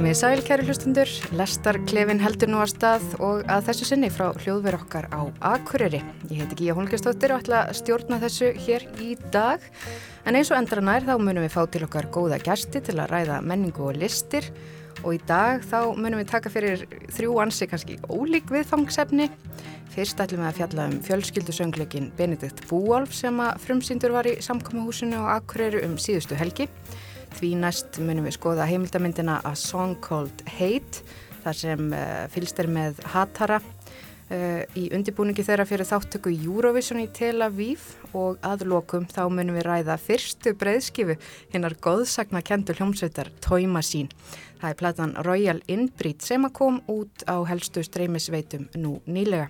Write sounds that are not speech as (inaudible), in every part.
Komið sæl kæri hlustundur, lestarklefin heldur nú að stað og að þessu sinni frá hljóðver okkar á Akureyri. Ég heiti Gíja Holgestóttir og ætla að stjórna þessu hér í dag. En eins og endra nær þá munum við fá til okkar góða gæsti til að ræða menningu og listir og í dag þá munum við taka fyrir þrjú ansi kannski ólík viðfangsefni. Fyrst ætlum við að fjalla um fjölskyldusöngleikin Benedikt Búálf sem að frumsýndur var í samkommahúsinu á Akureyri um síðustu helgi. Því næst munum við skoða heimildamindina A Song Called Hate þar sem uh, fylgst er með Hatara uh, í undibúningi þeirra fyrir þáttöku Eurovision í Tel Aviv og aðlokum þá munum við ræða fyrstu breyðskifu hinnar góðsagna kentur hljómsveitar Tóima sín. Það er platan Royal Inbreed sem að kom út á helstu streymisveitum nú nýlega.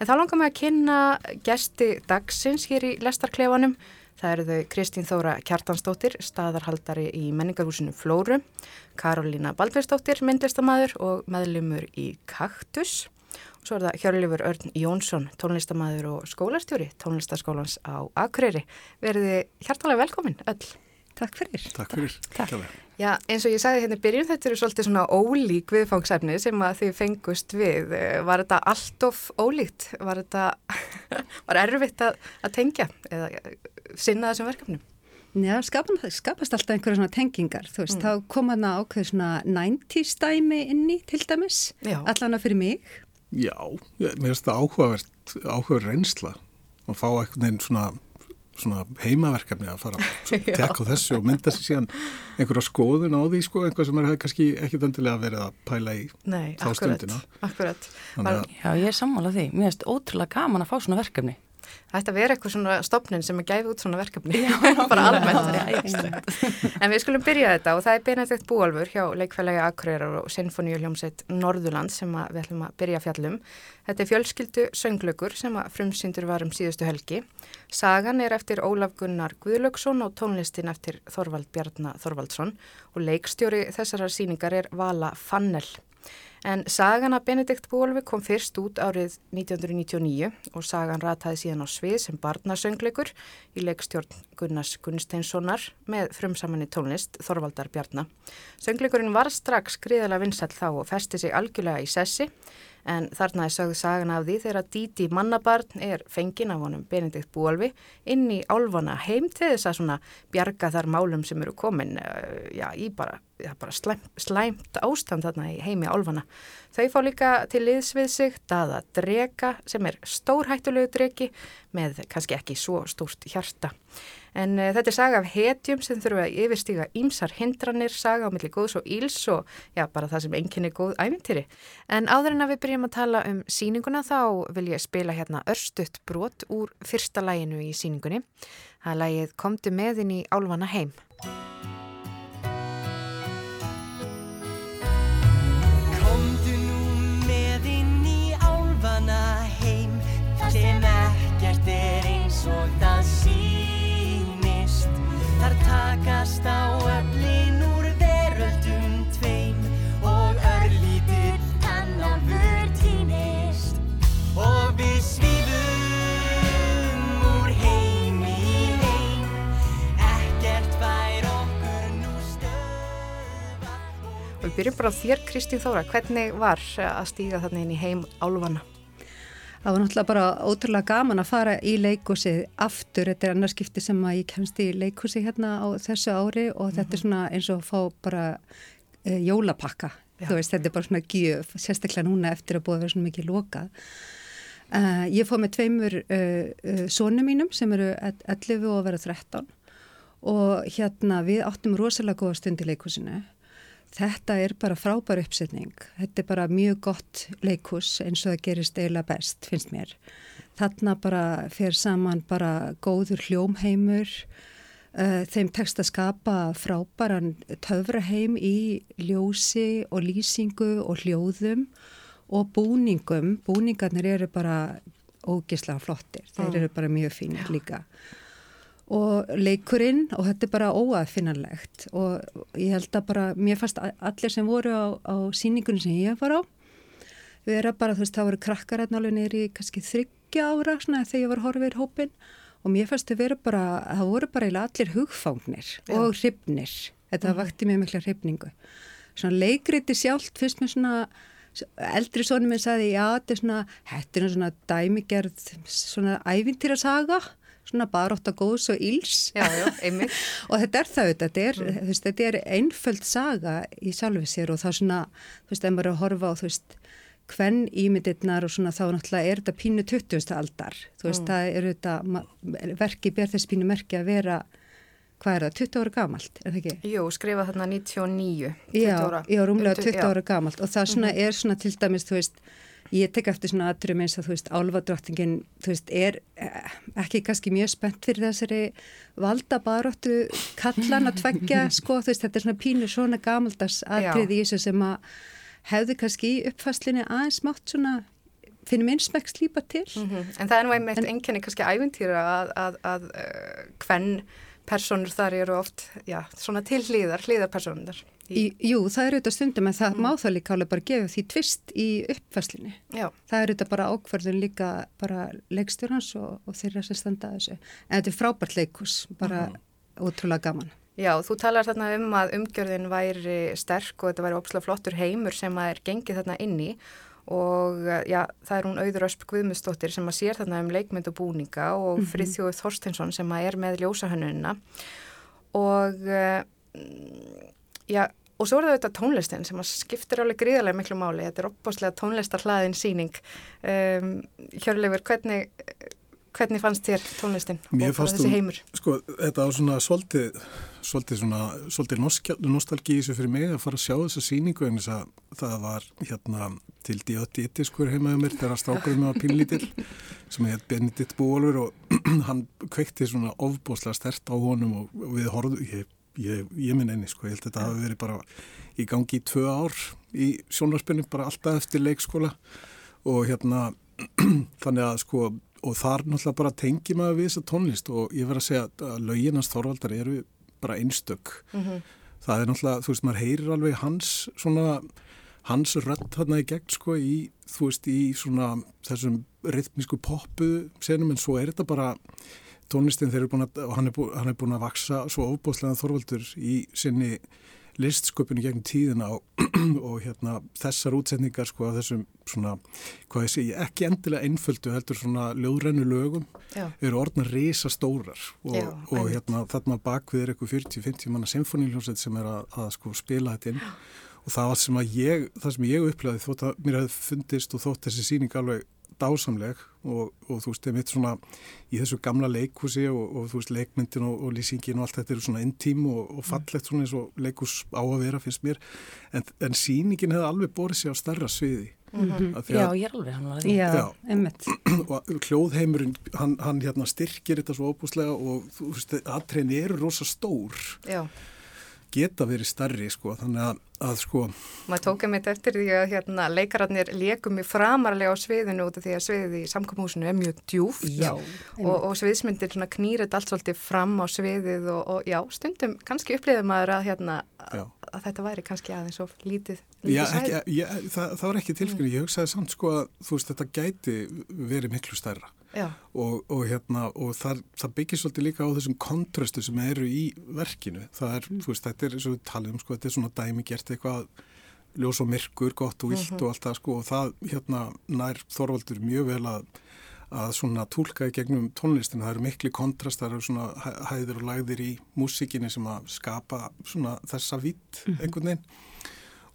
En þá langar við að kynna gesti dagsins hér í lestarklefanum Það eru þau Kristín Þóra Kjartansdóttir, staðarhaldari í menningarhúsinu Flóru, Karolína Baldvinsdóttir, myndlistamæður og meðlumur í Kaktus. Og svo er það Hjörlifur Örn Jónsson, tónlistamæður og skólastjóri tónlistaskólans á Akureyri. Verði hjartalega velkomin öll. Takk fyrir. Takk fyrir. Takk. Já, eins og ég sagði hérna byrjun, þetta eru svolítið svona ólík viðfangsefni sem að þið fengust við. Var þetta allt of ólíkt? Var þetta, (laughs) var erfitt að, að tengja eða sinna þessum verkefnum? Já, skapast, skapast alltaf einhverja svona tengingar, þú veist, mm. þá kom hann að ákveð svona 90's dæmi inni til dæmis, allan að fyrir mig. Já, mér finnst það áhugavert, áhugaverð reynsla og fá eitthvað svona svona heimaverkefni að fara (laughs) að tekka þessu og mynda sér síðan einhverja skoðun á því sko, einhvað sem er kannski ekkit öndilega verið að pæla í Nei, þá akkurat, stundina. Akkurat. Já, ég er sammálað því. Mér finnst ótrúlega gaman að fá svona verkefni. Það ætti að vera eitthvað svona stopnin sem er gæfið út svona verkefni, já, (laughs) bara almennt. en við skulum byrja þetta og það er Benedikt Búalfur hjá Leikfélagi Akureyrar og Sinfoníu hljómsveit Norðurland sem við ætlum að byrja fjallum. Þetta er fjölskyldu sönglögur sem að frumsýndur var um síðustu helgi. Sagan er eftir Ólaf Gunnar Guðlöksson og tónlistin eftir Þorvald Bjarnar Þorvaldsson og leikstjóri þessara síningar er Vala Fannel. En sagan að Benedikt Bólvi kom fyrst út árið 1999 og sagan rataði síðan á svið sem barnasöngleikur í leikstjórn Gunnars Gunnsteinssonar með frumsamanni tónlist Þorvaldar Bjarnar. Söngleikurinn var strax gríðalega vinsall þá og festi sig algjörlega í sessi en þarna er sögðu sagan af því þegar Díti mannabarn er fengin af honum Benedikt Búalvi inn í álfana heim til þess að svona bjarga þar málum sem eru komin uh, já, í bara, bara slæm, slæmt ástand þarna í heimi álfana. Þau fá líka til liðs við sig daða drega sem er stórhættulegu dregi með kannski ekki svo stórt hjarta. En uh, þetta er saga af hetjum sem þurfa að yfirstíga ímsar hindranir, saga á milli góðs og íls og já, bara það sem enginn er góð ævintýri. En áður en að við byrjum að tala um síninguna þá vil ég spila hérna örstutt brot úr fyrsta læginu í síningunni. Það er lægið Komdu með inn í Álvana heim. Á öllin úr veröldum tveim og örlítið tannálfur týnist. Og við svífum úr heim í heim ekkert fær okkur nú stöða við byrjum bara á þér Kristín Þóra, hvernig var að stíga þarna inn í heim Álvana? Það var náttúrulega bara ótrúlega gaman að fara í leikúsið aftur, þetta er annarskipti sem að ég kemst í leikúsið hérna á þessu ári og þetta er svona eins og að fá bara e, jólapakka, Já. þú veist, þetta er bara svona gjöf, sérstaklega núna eftir að búið að vera svona mikið lokað. Uh, ég fóð með tveimur uh, uh, sónum mínum sem eru 11 og að vera 13 og hérna við áttum rosalega góða stund í leikúsinu. Þetta er bara frábær uppsetning. Þetta er bara mjög gott leikus eins og það gerist eiginlega best, finnst mér. Þarna bara fer saman bara góður hljómheimur, uh, þeim tekst að skapa frábæran töfraheim í ljósi og lýsingu og hljóðum og búningum. Búningarnir eru bara ógislega flottir, þeir Mm. eru bara mjög fínir líka og leikurinn og þetta er bara óafinnanlegt og ég held að bara, mér fannst allir sem voru á, á síningunni sem ég var á vera bara, þú veist, það voru krakkar alveg neyri kannski þryggja ára svona þegar ég var horfið í hópin og mér fannst þau vera bara, það voru bara allir hugfangnir Já. og hrifnir. Þetta vakti mér mikla hrifningu. Svona leikriti sjálft fyrst með svona eldri sonum minn sagði já þetta er svona, þetta er svona dæmigerð svona ævintýrasaga svona barótt góðs og íls Já, já, (laughs) og þetta er það þetta er, þú veist, þetta er einföld saga í sjálfi sér og það er svona, þú veist, ef maður er að horfa á, þú veist, hvern ímyndirnar og svona þá náttúrulega er þetta pínu 20. aldar, þú veist, það er þetta, verki ber þess pínu merki að vera, hvað er það, 20 ára gamalt, er það ekki? Jú, skrifa þarna 99, 20 Já, já, rúmlega Um 20 já. Mhm. ára gamalt og það svona er svona til dæmis, þú veist, ég tek eftir svona aðturum eins að þú veist, álfadrottingin, þú veist, er eh, ekki kannski mjög spennt fyrir þessari valdabaróttu kallan að tveggja, (laughs) sko, þú veist, þetta er svona pínu svona gamaldags atrið í þessu sem að hefði kannski í uppfæslinni aðeins mátt svona, finnum einsmekk slípa til. Mhm. En það er nú einmitt enkenni kannski ævintýra að, að, að uh, hvern personur þar eru oft, já, svona til hlýðar, hlýðarpersonundar. Í, jú, það er auðvitað stundum en það má það líka alveg bara gefa því tvist í uppfæslinni. Já, Það er auðvitað bara ákvarðun líka bara leikstjórnans og, og þeirra sem standa þessu. En þetta er frábært leikus, bara ótrúlega gaman. já, þú talar þarna um að umgjörðin væri sterk og þetta væri ópslega flottur heimur sem að er gengið þarna inn í og já, það er hún Auður Ösp Guðmustóttir sem að sér þarna um leikmynd og búninga og mm Friðþjóð Þorsteinsson sem að er með ljósahönnunina og uh, já, og svo er það auðvitað tónlistin sem að skiptir alveg gríðarlega miklu máli, þetta er opbáslega tónlistar hlaðin síning um, Hjörleifur, hvernig hvernig fannst þér tónlistin Mér og bara fannst þessi hún- heimur? Sko, þetta var svona svolítið, svolítið svona, svolítið nostal- nostalgí í þessu fyrir mig að fara að sjá þessa sýningu en þess að það var hérna til D.O.D. skur heimaðu mér þegar strákurinn var pínlítill sem heit Benedikt Bólfur og (clears throat) hann kveikti svona ofbóslega stert á honum og, og við horfum, ég, ég, ég minn einni sko, ég held að þetta hafi verið bara í gangi í tvö ár í sjónarspinnu, bara alltaf eftir leikskóla. Og hérna (clears throat) þannig að sko og þar náttúrulega bara tengi maður við þessa tónlist. Og ég verð að segja að löginast Þorvaldar eru bara einstök. Það er náttúrulega, þú veist, maður heyrir alveg hans svona, hans rödd þarna í gegn sko í, þú veist, í svona þessum rytmísku poppu senum en svo er þetta bara tónlistin þeir eru búin að, og hann er, bú, hann er búin að vaksa svo ofbóðslega Þorvaldur í sinni listsköpunni gegn tíðina og, (clears throat) og hérna þessar útsetningar sko af þessum svona, hvað ég segi, ekki endilega einföldu heldur svona ljóðrennu lögum Já. eru orðna risa stórar og, Já, og hérna þarna bakvið er eitthvað 40-50 manna symfóníljósett sem er að, að sko spila þetta inn. Og það var sem að ég, það sem ég upplegaði þótt að mér hefði fundist og þótt þessi síning alveg dásamleg og, og þú veist, einmitt svona í þessu gamla leikhúsi og, og þú veist, leikmyndin og, og lýsingin og allt þetta eru svona intím og, og fallegt svona eins og leikhús á að vera finnst mér, en, en síningin hefði alveg borið sér á starra sviði af því Já, að ég er alveg hann að því. Já, Já. einmitt. (clears throat) og hljóðheimurinn, hann, hann hérna styrkir þetta svo óbúslega og þú veist, aðtrein eru rosa stór Já, geta verið starri sko, þannig að, að sko maður tók einmitt eftir því að hérna, leikararnir leikum í framarlega á sviðinu út af því að sviðið í samkomhúsinu er mjög djúft. Já, og, og sviðsmyndir svona knýrið allt svolítið fram á sviðið og, og já, stundum kannski upplýðið maður að, hérna, Já. að, að þetta væri kannski aðeins of lítið, Já, lítið ekki, svæði. ég, það, það var ekki tilfinning, ég hugsaði samt sko að þú veist þetta gæti verið miklu stærra. Já, og, og hérna og það, það byggir svolítið líka á þessum kontrastu sem eru í verkinu. Það er, þú veist, þetta er eins og við talum sko, þetta er svona dæmi gert eitthvað ljós og myrkur, gott og vilt og allt það sko og það hérna nær Þorvaldur mjög vel að að svona tólka í gegnum tónlistin það eru miklu kontrast, það eru svona hæ- hæðir og lagðir í músikinni sem að skapa svona þessa vitt einhvern veginn.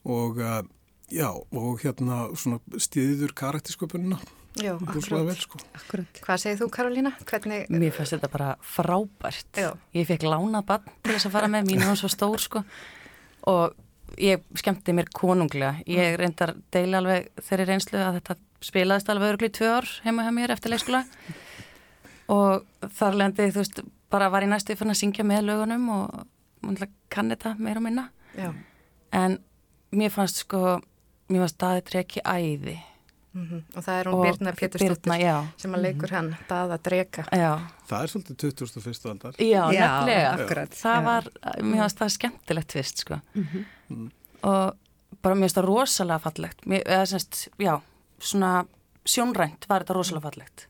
Og uh, já, og hérna svona stiður karaktersköpunina já, vel sko akkurat. Hvað segir þú Karolína? Hvernig, Mér fannst þetta bara frábært. Já. Ég fekk lánað bann til þess að fara með, mín er hún svo stór sko. Og ég skemmti mér konunglega. Ég reyndar deila alveg þeirri reynslu að þetta spilaðist alveg örgli tvö ár heima hjá mér eftir leikskóla. Og þar lendi, þú veist, bara var ég næstu fann að syngja með lögunum og múnlega kann þetta meira og minna. já, En mér fannst sko, mér fannst staðið treki æði. Mm og það er hún Birna já. sem að leikur hann, Daða Dreka. Já, Það er svolítið 21. aldar. já, Já, nefnilega. akkurat. Það Já. var, mér fannst það skemmtilegt fyrst, sko. Og bara mér finnst það rosalega fallegt. Mér, eða semst, já, svona sjónrænt var þetta rosalega fallegt.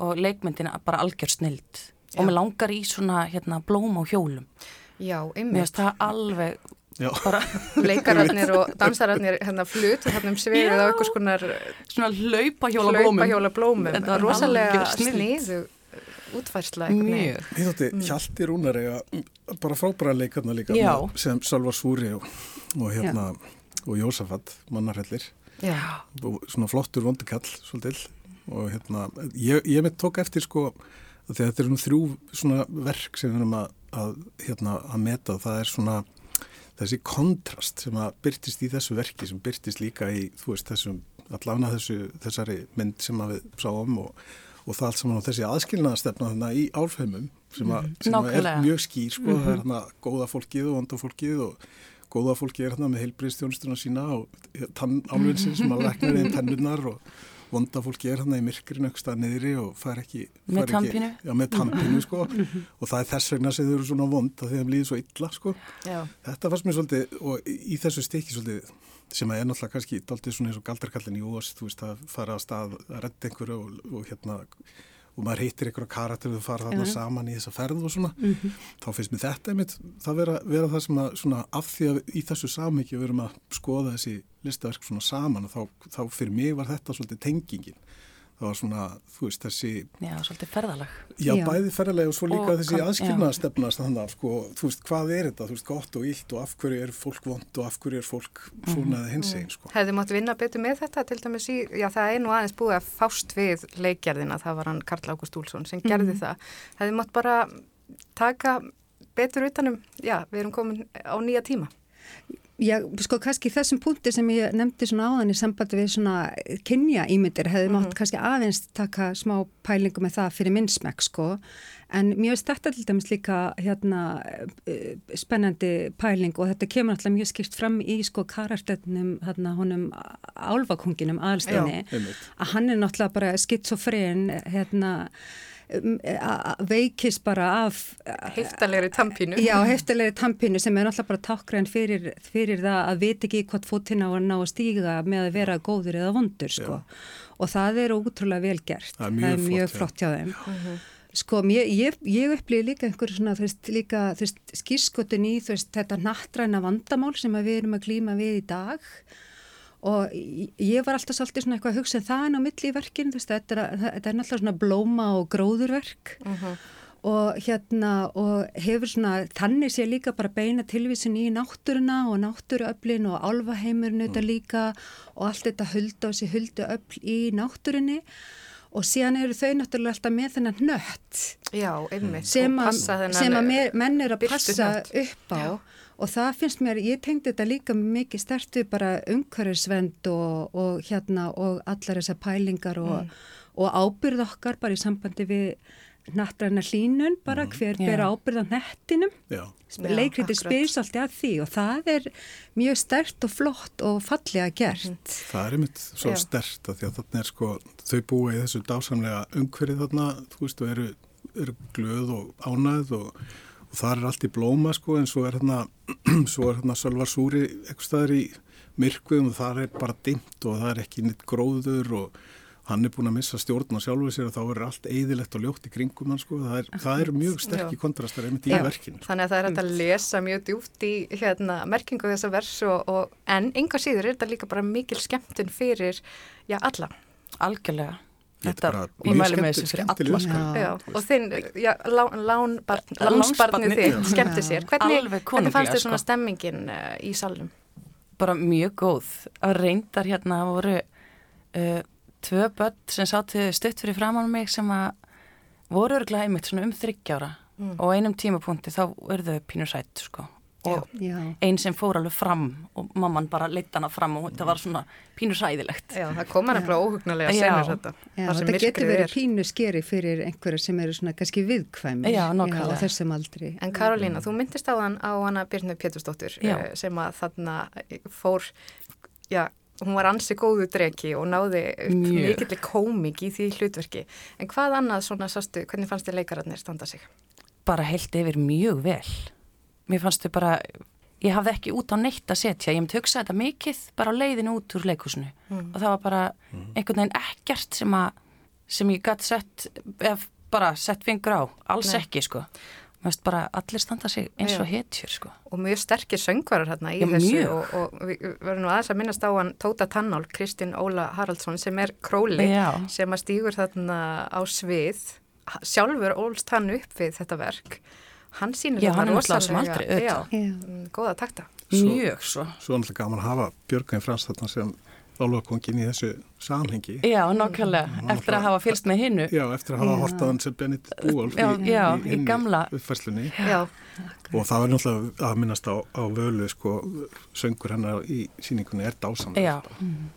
Og leikmyndina bara algjör snild. Já. Og mér langar í svona, hérna, blóm á hjólum. Já, Mér einmitt. finnst það alveg Já, bara (laughs) leikararnir og dansararnir hérna flut og hérna um sviðið á Já. einhvers konar svona hlaupahjóla blómum hlaupahjóla blómum Þetta var rosalega sniðu útfærsla Ég þótti Hjalti Rúnar eiga bara frábæra leikarna líka Já. sem Sölvar Súri og, og hérna og Jósafat, mannarhellir Já, og svona flottur vondikall svolítil og hérna ég, ég mitt tók eftir sko að þetta eru nú þrjú svona verk sem við erum að, að, hérna, að meta og það er svona þessi kontrast sem að byrtist í þessu verki sem byrtist líka í veist þessum allavega þessu, þessari mynd sem við sáum og, og það allt saman á þessi aðskilnaðastefna þannig í álfheimum sem, að, sem að er mjög skýr sko, það er hérna góða fólkið og vonda fólkið og góða fólkið er hérna með heilbriðstjónustuna sína og tannálfinsinn sem að lækna einn tennurnar og vonda fólki er hérna í myrkurinn aukstað niðri og fær ekki Með fær ekki- tannpínu. Já, með tampinu sko. (laughs) Og það er þess vegna sem þau eru svona vond að þeim líður svo illa sko. Já, Þetta fannst mér svolítið og í þessu stykki svolítið sem er náttúrulega kannski daldið svona eins og galdarkallin í Ós, þú veist, að fara að stað að redda einhverju og, og hérna og maður heitir einhverja karakter þú fara þarna saman í þessa ferð og svona þá finnst mér þetta einmitt það vera, vera það sem að svona af því að í þessu samhengi við erum að skoða þessi listaverk svona saman og þá, þá fyrir mig var þetta svolítið tengingin það var svona, þú veist, þessi já, svolítið ferðalag. Já, Já. bæði ferðarlega og svo líka Og þessi aðskilnaðastefnast þannig að sko, þú veist, hvað er þetta, þú veist, gott og illt og af hverju er fólk vond og af hverju er fólk svona eða hins einn, sko. hefði mátt vinna betur með þetta til dæmis í, já það er nú aðeins búið að fást við leikgerðina, það var hann Karl Ágúst Úlsson sem gerði það, hefði mátt bara taka betur utanum, já við erum komin á nýja tíma. Já, sko kannski þessum punkti sem ég nefndi svona áðan í sambandi við svona kynja ímyndir hefði mátt kannski aðeins taka smá pælingu með það fyrir minnsmekk sko en veist þetta til dæmis líka hérna eh, spennandi pæling og þetta kemur alltaf mjög skipt fram í sko karakterunum hérna honum álfakonginum aðalstinni Einmitt. að hann er náttúrulega bara skitsofren hérna veikist bara af Heiftalegri tampínu. Já, heftilegri tampinu sem er náttúrulega bara tákgræn fyrir, fyrir það að vita ekki hvort fótinn á að ná að stíga með að vera góður eða vondur sko. Og það er ótrúlega vel gert. Það er mjög flott, flott hjá þeim. Sko, mér, ég, ég upplýði líka einhverju svona, þú veist, líka, þú veist, skýrskotin í, þú veist, þetta nattræna vandamál sem við erum að glíma við í dag og ég- ég var alltaf svolítið svona eitthvað að hugsa en það er ná milli í verkinu, þú veist, þetta er, þetta er náttúrulega svona blóma og gróðurverk. Og hérna og hefur svona, þannig sé líka bara beina tilvísin í náttúruna og náttúruöflin og álfaheimurinn þetta líka og allt þetta huldu og þessi huldu öfl í náttúrunni. Og síðan eru þau náttúrulega alltaf með þennan nött. Já, einmitt. sem Og að, sem að menn eru að passa upp á og það finnst mér, ég tengdi þetta líka mikið stertu bara umhverfisvend og, og hérna og allar þessar pælingar og, og ábyrð okkar bara í sambandi við nattræna hlínun bara hver Já. ber ábyrð á nettinum leikriti akkurat. spyrir svolítið að því og það er mjög stert og flott og fallega gert það er einmitt svo Já. stert að því að þarna er sko, þau búa í þessu dásamlega umhverfið þarna, þú veist, og eru, eru glöð og ánæð og, og það er allt í blóma sko, en svo er hérna, (clears throat) svo er hérna Sölvar Súri eitthvað staðar í myrkvum og það er bara dimmt og það er ekki nýtt gróður og hann er búin að missa stjórn á sjálfu sér og þá er allt eðilegt og ljótt í kringum hann sko, það er, það er mjög sterkir Já. kontrastar einmitt í verkinu. sko. Þannig að það er hægt að lesa mjög djúpt í hérna, merkingu þessa vers og, og, en enga síður er þetta líka bara mikil skemmtun fyrir já, alla. algjörlega Þetta er ég mjög mælu með þessu fyrir skemmtileg alla sko. Já. Já, og þinn, já, lán, lánbarn, Lánsbarnið. lánsbarnið þitt skemmti sér. Hvernig, hvernig fannst þér svona sko. stemmingin uh, í salnum? bara mjög góð að reyndar hérna voru uh, tvö börn sem sátu stutt fyrir framann mig sem að voru örglega einmitt svona um þryggjára Mm. og einum tímapunkti þá eru þau pínur sætt sko og Já, einn sem fór alveg fram og mamman bara leitt hana fram og þetta var svona pínur sæðilegt Já, það koma nefnilega óhugnulega Já. senur þetta. Já, þetta getur verið er. pínu skeri fyrir einhverja sem eru svona kannski viðkvæmir Já, á þessum aldri. En Karolína, þú myndist á hann á hana Björnu Pétursdóttur Já. eh, sem að þarna fór, já, hún var ansi góðu dregi og náði mikill komik í því hlutverki. En hvað annað svona sástu, hvernig fannst þið leikararnir standa sig? bara heilt yfir mjög vel mér fannst þau bara ég hafði ekki út á neitt að setja. Ég myndi hugsa þetta mikið bara á leiðinu út úr leikusinu og það var bara einhvern veginn ekkert sem að sem ég gætt sett bara sett fingur á, alls Nei. ekki sko. Mér finnst bara allir standa sig eins og hetjur sko. og mjög sterkir söngvarar hérna í Já, þessu og, og við verðum nú aðeins að minnast á hann Tóta Tannál, Kristinn Óla Haraldsson sem er króli Já. sem að stígur þarna á svið. Sjálfur ólst hann upp við þetta verk hann sýnir Já, hann er rosalega- aldrei, auðvitað. já, mm, góða takta mjög svo Svo er náttúrulega gaman að hafa Björgvin Frans þarna sem álfakongin í þessu samhengi. Já, nákvæmlega, eftir að hafa fylst með hinnu Já, eftir að hafa Já. hortað hann sem Benedikt Búolf Já, já, í hinni gamla- uppfærslunni. já, Og það var náttúrulega að minnast á, á völu, sko, söngur hennar í síningunni er dásamlega. Já.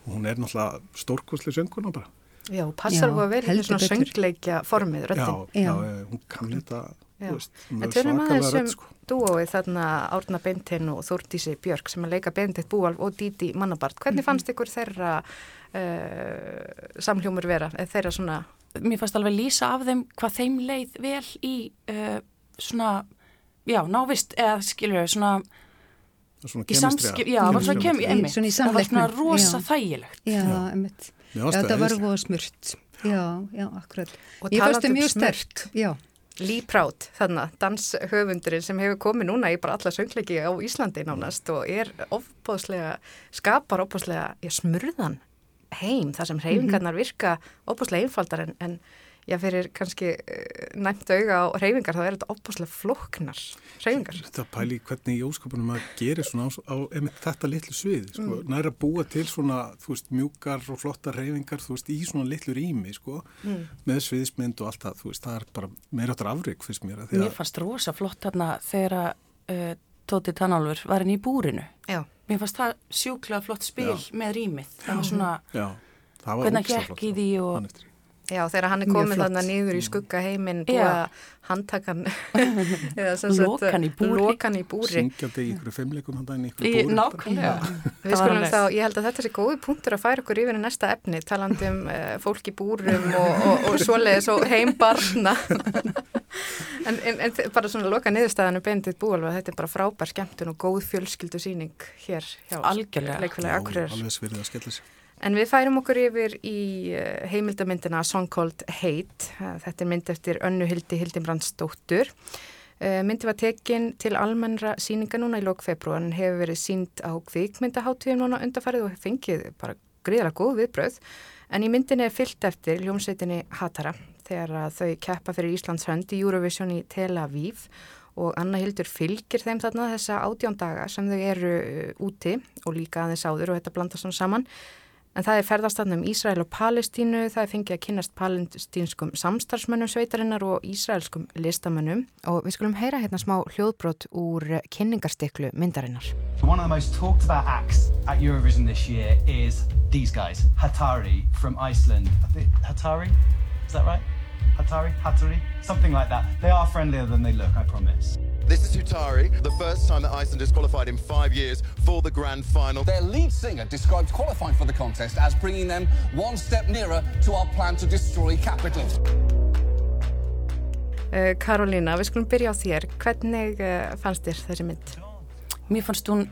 Og hún er náttúrulega stórkosli sönguna bara. já, passar þú að vel í svona söngleikja formið, já, Já. eh, hún kann þetta, En er svakalega aðeins rödd, um sko. dúóið þarna Árna Beintin og Þórdísi Björk sem að leika Benedikt Búalf og Díti Mannabart. Hvernig fannst ykkur þeirra uh, samhljómur vera, eða þeirra svona, Mér fannst alveg lýsa af þeim hvað þeim leið vel í uh, svona, já, návist eða skilur við, svona Svona samskip, já, það var svona kem, Í- einmitt, svona í það var svona samleiknum, rosa já. þægilegt Já. Mér Já, það var voða smurt. Já, já, akkurat. Og um mjög smurt. Já, Lee Proud, þarna, danshöfundurinn sem hefur komið núna í bara alla söngleiki á Íslandi nánast og er ofbóðslega, skapar ofbóðslega, smurðan heim þar sem hreyfingarnar virka ofbóðslega einfaldar en, en já, fyrir kannski uh, næmt auga á hreyfingar þá er þetta ofbóðslega flóknar hreyfingar. Þetta pæli hvernig í óskapunum að gera svona á, á þetta litlu svið, sko, Mm. næra búa til svona, þú veist, mjúkar og flottar reyfingar, þú veist, í svona litlu rými, sko, Mm. með sviðismynd og allt það, þú veist, það er bara meira áttar afrygg, finnst mér, að því Mér að, fannst rosa flott þarna þegar uh, Tóti Tannálfur var inn í búrinu Já, Mér fannst það sjúklega flott spil Já. með rýmið það var svona, já, það var hvernig hann gekk flott, í því og. Já, þegar hann er flott. þarna niður í skugga heiminn búið að handtakan (laughs) eða sem sagt, Lokan í búri. lokan í búri. Syngjandi í ykkur fimmleikum hann í ykkur í, búri. nákvæmlega Við skulum þá, ég held að þetta sé góði punktur að færa okkur yfir í næsta efni, talandi um uh, fólk í búrum og, og, og svoleiðis og heim barna. (laughs) en, en, en bara svona loka niðurstaðanu Bendit Búalva, þetta er bara frábær skemmtun og góð fjölskyldu síning hér hjá Algjörlega. leikfélagi Akureyrar. alveg svirðið að skella sér. En við færum okkur yfir í uh, heimildamyndina Song Called Hate. Uh, Þetta er mynd eftir Önnu Hildi Hildimrandsdóttur. Uh, myndi var tekin til almennra síninga núna í lók februar en hefur verið sínd á kvikmyndaháttíðum núna undarfarið og fengið bara gríðarlega góð viðbröð. En í myndinni er fyllt eftir ljómsveitinni Hatara þegar þau keppa fyrir Íslands hönd í Eurovision í Tel Aviv og Anna Hildur fylgir þeim þarna þessa átján daga sem þau eru úti og líka aðeins áður og þetta blandast saman. En það er ferðarstandum Ísrael og Palestínu, það er fengið að kynast palestínskum samstarfsmönnum sveitarinnar og ísraelskum listamönnum og við skulum heyra hérna smá hljóðbrot úr kynningarstiklu myndarinnar. One of the most talked about acts at Eurovision this year is these guys, Hatari from Iceland. I think Hatari, is that right? Hatari, Hatari, something like that. They are friendlier than they look, I promise. This is Hutari, the first time that Iceland has qualified in five years for the grand final. Their lead singer described qualifying for the contest as bringing them one step nearer to our plan to destroy capital. Uh, Karolína, við skulum byrja á þér. Hvernig uh, fannst þér þessi mynd? Mér fannst hún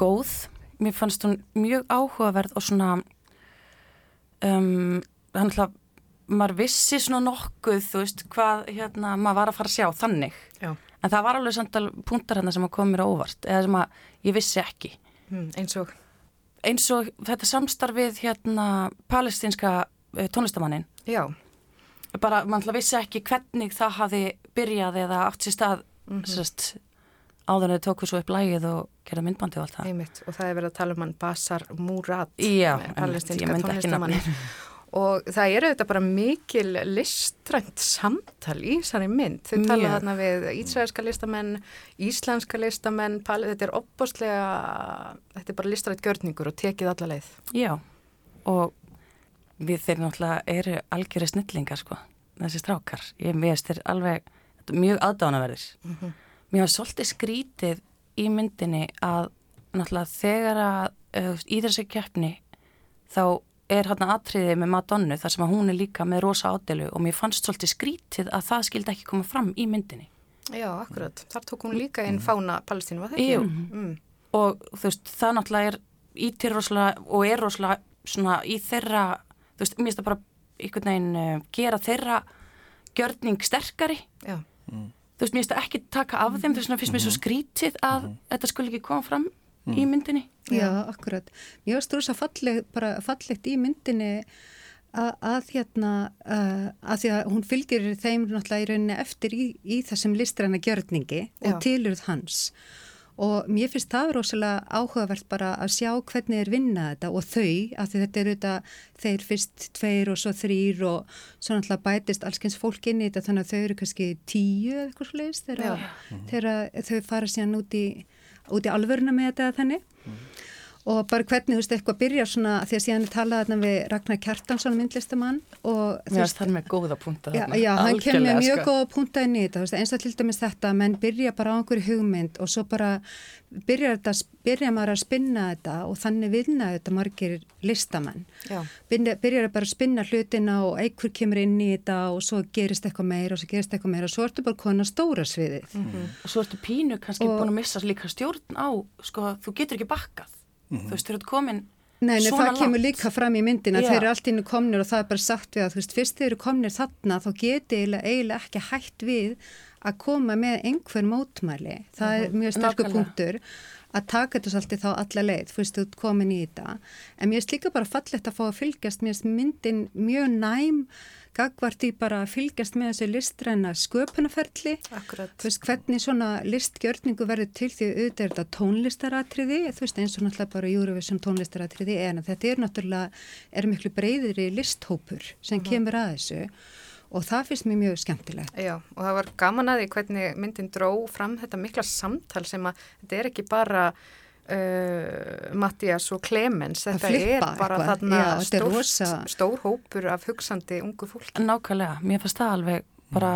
góð, mér fannst hún mjög áhugaverð og svona um, þannig að maður vissi svona nokkuð, þú veist, hvað hérna maður var að fara að sjá þannig. Já. En það var alveg samt alveg punktar hérna sem að koma mér á óvart, eða sem að ég vissi ekki. Hmm, eins og, Eins og þetta samstarfið hérna palestinska uh, tónlistamannin, já, bara mann alltaf vissi ekki hvernig það hafi byrjað eða átt sér stað mm Mhm. sérst, áður en þau tóku svo upp lægið og gerða myndbandi og allt það. einmitt. Og það er verið að tala um hann Basar Murad, Já, eh, palestinska ég myndi ekki tónlistamanni. (laughs) Og það eru þetta bara mikil listrænt samtal í þessari mynd. Þau tala Mjög. þarna við ísraelska listamenn, íslenska listamenn, pal- þetta er opbóstlega, þetta er bara listrænt gjörningur og tekið alla leið. Já, og við þeir náttúrulega eru algjöri snillingar sko, þessi strákar. Ég veist þeir alveg mjög aðdánaverðir. Mér var svolítið skrítið í myndinni að náttúrulega þegar að uh, í þessi keppni þá er hérna atriði með Madonnu þar sem að hún er líka með rosa ádelu og mér fannst svolítið skrítið að það skildi ekki koma fram í myndinni. Já, akkurat. Þar tók hún líka inn fána Palestínu, var það ekki? Jú. Mm. og þú veist, það náttúrulega er ítir rosalega og er rosalega svona í þeirra, þú veist, mér finnst það bara einhvern veginn uh, gera þeirra gjörning sterkari Já. þú veist, mér finnst það ekki taka af þeim þess vegna finnst mér svo skrítið að þetta skulle ekki koma fram í myndinni Já, akkurat. Mér varst rosa falleg, bara fallegt í myndinni að, að hérna, uh, að því að hún fylgir þeim náttúrulega í rauninni eftir í, í þessum listræna gjörningi Já. og tilurð hans. Og mér finnst það rosalega áhugavert bara að sjá hvernig þeir vinna þetta og þau, af því þetta eru þetta, þeir fyrst tveir og svo þrýr og svo náttúrulega bætist allskyns fólk inn í þetta þannig að þau eru kannski tíu eða eitthvað sliðist þegar, þegar þau fara síðan út í, út í alvöruna með þetta þannig. Og bara hvernig, þú veist, eitthvað byrjar svona, því að síðan er talað þarna við Ragnar Kjartansson, myndlistamann og þú Mér finnst það með góða punta Já, þarna. já, hann kemur með mjög sko. góða punta inn í þetta, veist, eins og til dæmis þetta að menn byrja bara á einhverju hugmynd og svo bara byrjar, þetta, byrja maður að spinna þetta og þannig vinna þetta margir listamenn. Já. Byrja, byrjar bara að spinna hlutina og einhver kemur inn í þetta og svo gerist eitthvað meira og svo gerist eitthvað meira og svo ertu bara konar stóra sviðið. og svo ertu pínu kannski Og- búin að missa líka stjórn á sko, þú getur ekki bakkað þú veist, þú ert komin Nei, nei, svona það kemur langt. líka fram í myndin að Já. þeir eru allt innu komnir og það er bara sagt við að þú veist, fyrst þeir eru komnir þarna þá geti eiginlega, eiginlega ekki hægt við að koma með einhver mótmæli. Það er mjög sterkur punktur að taka þetta svolítið þá alla leið, þú veist, þú ert komin í þetta. En mér er líka bara fallegt að fá að fylgjast, mér er myndin mjög næm gagvart í bara að fylgjast með þessu listræna sköpunaferli. Akkurat. Þú veist, hvernig svona listgjörningu verður til því auðvitað er þetta tónlistaratriði, þú veist, eins og náttúrulega bara Eurovision tónlistaratriði, en þetta er náttúrulega, er miklu breyðri listhópur sem kemur að þessu og það finnst mér mjög skemmtilegt. Já, og það var gaman að því hvernig myndin dró fram þetta mikla samtal sem að þetta er ekki bara uh, Mattias og Clemens, þetta er bara eitthvað. þarna Já, þetta er stór, rosa- stór hópur af hugsandi ungu fólki. nákvæmlega, mér fannst það alveg bara,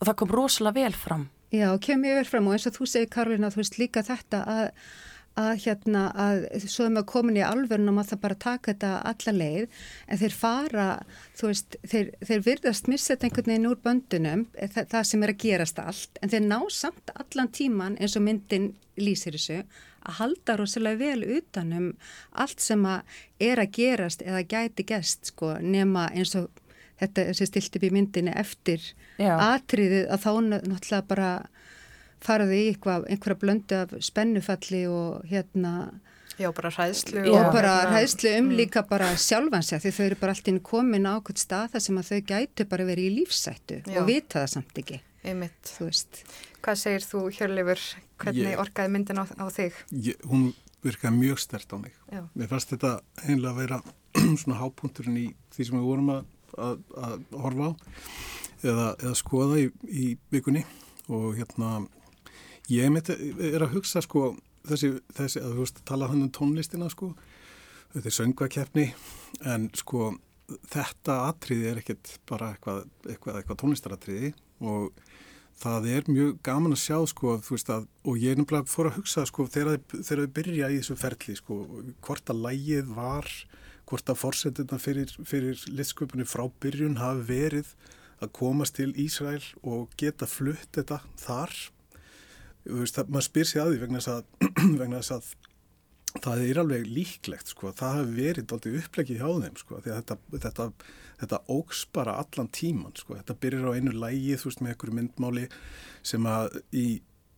og það kom rosalega vel fram Já, og kemur yfir fram og eins og þú segir Karolina, þú veist líka þetta að að hérna, að svo er maður komin í alvörnum að það bara taka þetta alla leið, en þeir fara þú veist, þeir, þeir virðast missa þetta einhvern veginn úr böndunum það, það sem er að gerast allt, en þeir ná samt allan tíman eins og myndin lýsir þessu, að halda rosalega vel utanum allt sem að er að gerast eða gæti gest, sko, nema eins og þetta sem stilt upp í myndinni eftir Já. atriðið að þá náttúrulega bara faraði í eitthvað, einhverja blöndu af spennufalli og hérna Já, bara hræðslu. og bara hérna- hæðslu um líka bara sjálfansi því þau eru bara alltaf komin á okkur stað þar sem að þau gætu bara verið í lífsættu Já. og vita það samt ekki, Einmitt. þú veist. Hvað segir þú, Hjörleifur, hvernig Ég- orkaði myndin á, á þig? Ég, hún virkaði mjög stert á mig. Já. Mér fannst þetta einlega að vera (clears throat) svona hápunkturinn í því sem við vorum að, að, að horfa á eða, eða skoða í, í vikunni og hérna ég mitt er að hugsa sko þessi, þessi að þú veist tala hann um tónlistina sko þetta er söngvakeppni en sko þetta atriði er ekkert bara eitthvað, eitthvað, eitthvað tónlistaratriði og það er mjög gaman að sjá sko, veist að, og ég er nefnilega fór að hugsa sko, þegar þið byrja í þessu ferli sko, hvort að lægið var hvort að fórsetuna fyrir, fyrir listsköpunni frá byrjun hafi verið að komast til Ísrael og geta flutt þetta þar. Veist, það, maður spyr sér að því vegna þess að, (clears throat) vegna þess að það er alveg líklegt sko, það hafi verið aldrei upplegið hjá þeim sko, þetta, þetta, þetta ógs bara allan tíman sko, þetta byrjar á einu lægi þú veist með einhverju myndmáli sem að í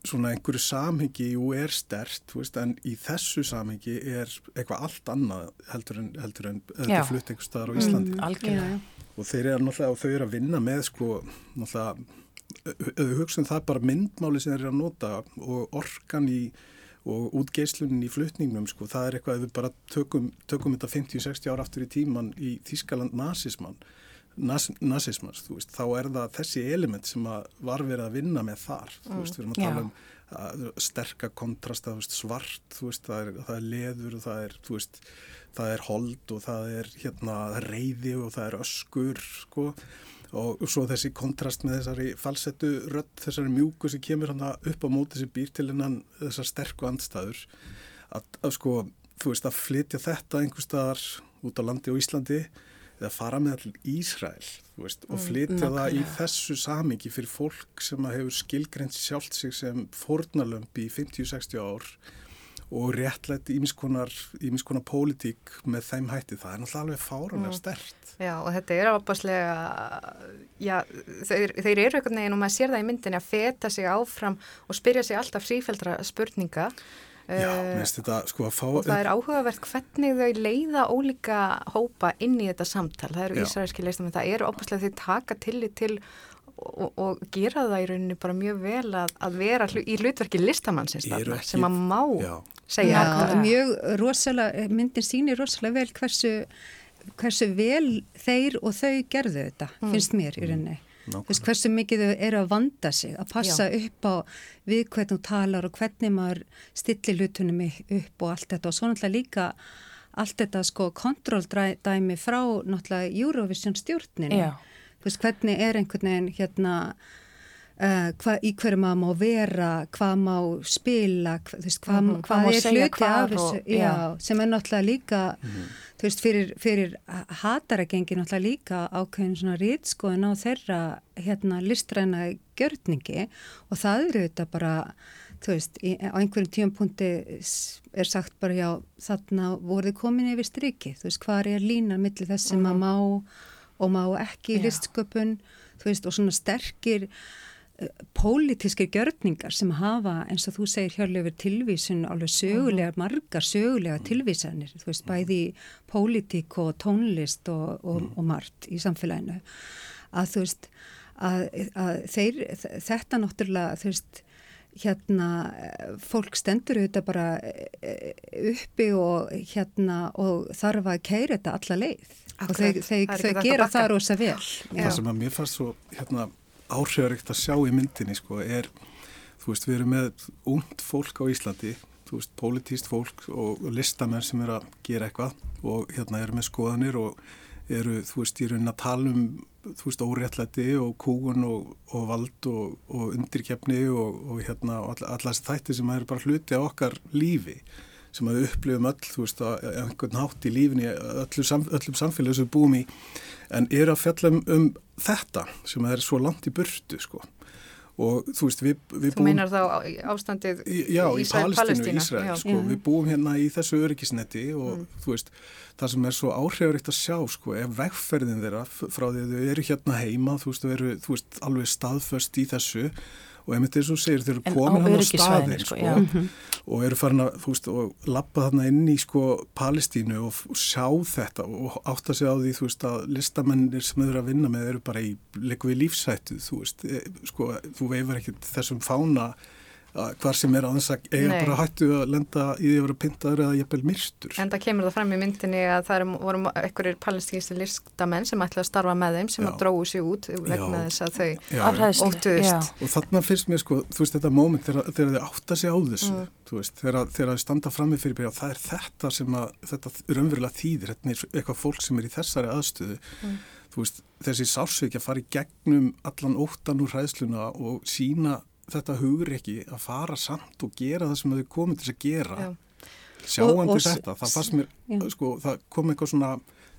svona einhverju samhengi jú er stert, þú veist, en í þessu samhengi er eitthvað allt annað heldur en, heldur en þetta flutt einhver staðar á Íslandi. algjörlega. Og þeir eru náttúrulega, og þau eru að vinna með sko, náttúrulega við hugsaum það bara myndmáli sem þeir eru að nota og orkan í og útgeislunin í flutningnum sko, það er eitthvað ef við bara tökum, tökum þetta 50-60 ára aftur í tíman í Þískaland nazismann nas, nazismans, þú veist, þá er það þessi element sem að var verið að vinna með þar, þú veist, við erum að Já. tala um að, sterka kontrasta, þú veist, svart, þú veist, það er, það er leður og það er, þú veist, það er hold og það er hérna reyði og það er öskur, sko, og svo þessi kontrast með þessari falsettu rödd, þessari mjúku sem kemur hann upp á móti sem býr til hennan þessar sterku andstæður, að, að sko, þú veist, að flytja þetta einhver staðar út á landi og Íslandi eða fara með Ísrael þú veist, og flytja það í þessu samingi fyrir fólk sem hefur skilgreint sjálft sig sem fórnalömp í 50-60 ár og réttlætt ímiskonar, ímiskonar pólitík með þeim hætti, það er náttúrulega alveg fáranlega stert. Já, og þetta er ábáslega, já, þeir, þeir eru einhvern veginn og maður sér það í myndinni að feta sig áfram og spyrja sig alltaf frífældra spurninga. Já, Eh, mér finnst þetta sko að fá... Og það er áhugavert hvernig þau leiða ólíka hópa inn í þetta samtal. Það eru ísraelski leistamenn, það eru opaslega þau taka tillit til og, og gera það í rauninni bara mjög vel að, að vera hlu, í hlutverki listamannsins þarna, ekki- sem að má Já. segja. Já, hvað- mjög rosalega, myndin sýnir rosalega vel hversu, hversu vel þeir og þau gerðu þetta, finnst mér í rauninni. Þú veist, hversu mikið þau eru að vanda sig, að passa upp á við hvernig þú talar og hvernig maður stillir hlutunum upp og allt þetta og svo náttúrulega líka allt þetta sko kontróldæmi frá náttúrulega Eurovision stjórninu. Já. Veist, hvernig er einhvern veginn hérna Uh, hva, í hverju maður má vera, hvað má spila, hva, þú veist, hvað, Mhm, hvað hvað má er hluti af þessu, og- já, sem er náttúrulega líka, þú veist, fyrir, fyrir hataragengi náttúrulega líka ákveðin svona rítskoðun á þeirra hérna listræna gjörningi og það eru þetta bara, þú veist, í, á einhverjum tíumpunkti er sagt bara já, þarna voruð komin yfir striki, þú veist, hvað er línan millir þess sem að má og má ekki í listsköpun, veist, og svona sterkir uh, pólitískir gjörningar sem hafa, eins og þú segir hjörlega tilvísun, alveg sögulegar, margar sögulegar tilvísanir, þú veist, bæði pólitík og tónlist og, og, og margt í samfélaginu, að þú veist, að, að þeir, þetta náttúrulega, þú veist, hérna, eh, fólk stendur auðvitað bara eh, uppi og hérna, og þarf að keira þetta alla leið. Og er þau hægt að gera það rosa vel. Já. Það sem að mér fannst svo hérna, áhrifaríkt að sjá í myndinni sko, er, þú veist, við erum með ungt fólk á Íslandi, þú veist, pólitíst fólk og listamenn sem eru að gera eitthvað og hérna eru með skoðanir og eru, þú veist, í raunin að tala um, þú veist, óréttlæti og kúgun og, og vald og, og undirkefni og, og hérna, og all, allar þessi þætti sem eru bara hluti af okkar lífi sem að við upplifum öll, þú veist, að einhvern hátt í lífinni, öllu sam, öllum samfélagum sem við búum í, en eru að fjalla um, um þetta sem er svo langt í burtu, sko. Og þú veist, við, við Þú meinar þá ástandið Já, í Ísrael, Palestínu, Ísrael, já. sko, við búum hérna í þessu öryggisneti og þú veist, það sem er svo áhrifurikt að sjá, sko, ef vegferðin þeirra frá því að þau eru hérna heima, þú veist, þau eru, þú veist, alveg staðföst í þessu. og einmitt eins og segir, þau eru komin hann á staðin, sko, sko, já. og eru farin að, veist, og lappa þarna inn í, sko, Palestínu og, og sjá þetta og átta sig á því, veist, að listamennir sem þau eru að vinna með eru bara í, lífsættu, þú e, sko, þú veifar ekkert þessum fána hvar sem er að þess að eiga Nei. bara hættu að lenda í því að vera pyntaður eða jafnvel myrstur. En það kemur það fram í myndinni að það voru einhverjir palestínisti listamenn sem ætlaði að starfa með þeim sem Já. að dróðu sig út vegna þess að þau já. Og þarna finnst mér sko, þú veist þetta moment þegar, þið átta sig á þessu, Mm. þú veist, þegar, þið standa frammi fyrir byrja, það er þetta sem að, þetta raunverulega þýðir, þetta er eitthvað fólk sem er í þessari aðstöðu, Mm. þú veist, þessi sársveiki að fara í gegnum allan óttan úr hræðsluna og sína þetta hugur ekki að fara samt og gera það sem þau komið til þess að gera, Já. sjáandi þetta, það fannst mér, Já. sko, það kom eitthvað svona,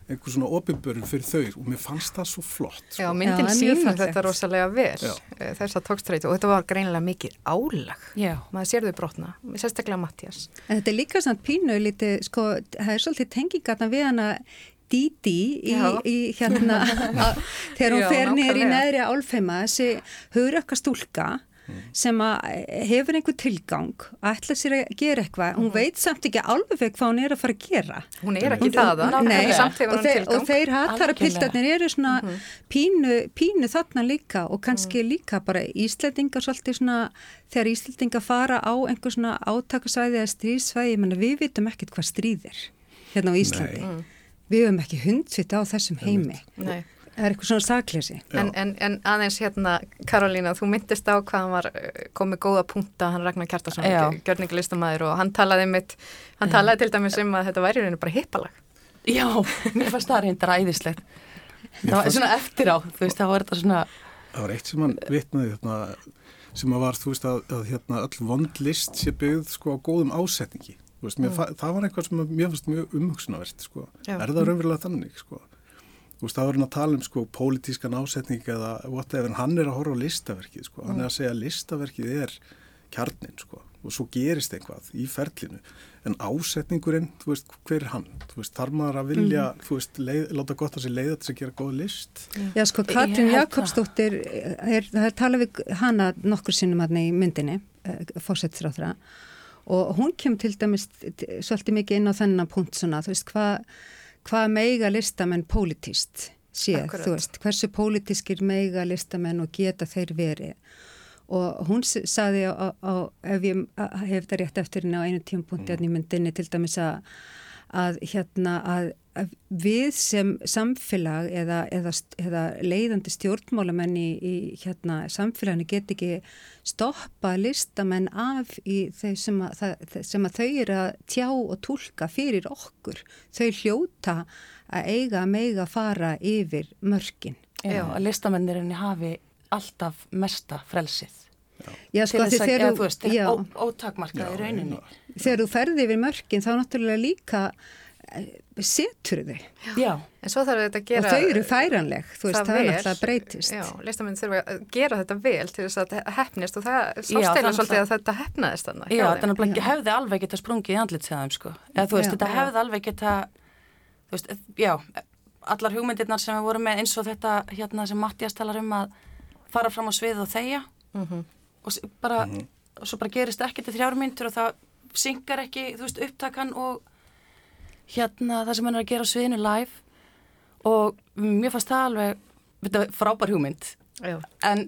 einhver svona opinbörun fyrir þau og mér fannst það svo flott, sko. Já, myndin er fallegt. þetta rosalega vel, Já. eh, þessa tókstræti og þetta var greinilega mikið álag. Já. Maður sér þau brotna, sérstaklega Mattias. En þetta er líka samt pínu lítið, sko, það er svolítið tengingarna við hana Didi í, í hérna, (laughs) að, þegar hún fer niður í neðri álfheima, þessi hugrakka stúlka sem að hefur einhver tilgang að ætla sér að gera eitthvað, hún veit samt ekki alveg hvað hún er að fara að gera. Hún er ekki það, og, þeir, Algjörlega. piltarnir eru svona pínu, pínu þarna líka og kannski líka bara Íslandingar svolítið svona, þegar Íslandingar fara á einhver svona átakasvæði eða stríðsvæði, ég menna við vitum ekkert hvað stríð er hérna á Íslandi. Nei. Við höfum ekki hundsvita á þessum heimi. Nei. Það er eitthvað svona sakleysi. En, en, en aðeins hérna, Karolína, þú myndist á hvað hann var eh, komið góða punkta, hann Ragnar Kjartason, Já. gjörningalistamaður og hann talaði mitt, hann talaði til dæmis um að þetta væri í rauninu bara hippalag. Já, mér fannst það reyndar æðislegt. Það var svona eftir á, þú veist, þá var þetta svona, Það var eitt sem hann vitnaði hérna, sem að var, þú veist, að, að hérna, öll vond list sé byggð sko á góðum ásetningi. Veist, mér, mm. Það var eitthvað sem að mér fannst mjög umhugsunavert. Sko. Já. Er það raunverulega þannig? Sko? Þú veist, það var hann að tala um sko, pólitískan ásetning eða whatever, en hann er að horfa á listaverkið. Sko. Hann er að segja að listaverkið er kjarnin. Sko. og svo gerist eitthvað í ferlinu en ásetningurinn, þú veist, hver er hann þú veist, þarf maður að vilja Mhm. þú veist, leið, láta gott að sér leiða til að gera góð list Já, sko, held Jakobsdóttir, er, það er talað við hana nokkur sinnum aðna í myndinni, fórsettsráþra, og hún kemur til dæmis svolítið mikið inn á þennan punkt svona, þú veist, hvað hva meiga listamenn pólitíst séð, Akkurat. þú veist, hversu pólitískir meiga listamenn og geta þeir verið. Og hún s- sagði á, á, á ef ég hef þetta rétt eftir henni á einu tímapunkti mm. í myndinni til dæmis að, að hérna að, að við sem samfélag eða, eða, eða leiðandi stjórnmálamenn í, í hérna samfélaginu get ekki stoppa listamenn af í þau sem að, það, sem að þau eru að tjá og tólka fyrir okkur. Þau hljóta að eiga að meiga fara yfir mörkin. Já, að listamennirinn hafi alltaf mesta frelsið. Já, sko, að, þegar þú- þú veist, já. ó, ótakmarkað í rauninni. þegar þú ferði yfir mörkin þá náttúrulega líka setur þau Já, En svo þarf þetta að gera... og þau eru færanleg, þú veist, það, er náttúrulega breytist. Já, listamenn þurfa að gera þetta vel til þess að þetta hefnist og það Já, sást eða þannig svolítið að- þetta hefnaðist þannig. já þannig að hefði alveg geta sprungið í andlitsæðum, sko. Eða þú veist, Já. þetta hefði alveg geta, þú veist, já, allar hugmyndirnar sem við vorum með eins og þetta hérna sem Mattias talar um að fara fram á svið og þegja og s- bara, og svo bara gerist ekki til þrjár myndur og það syngar ekki, þú veist, upptakan og hérna það sem hann er að gera á sviðinu live og mér fannst það alveg, þetta frábær hugmynd Já. en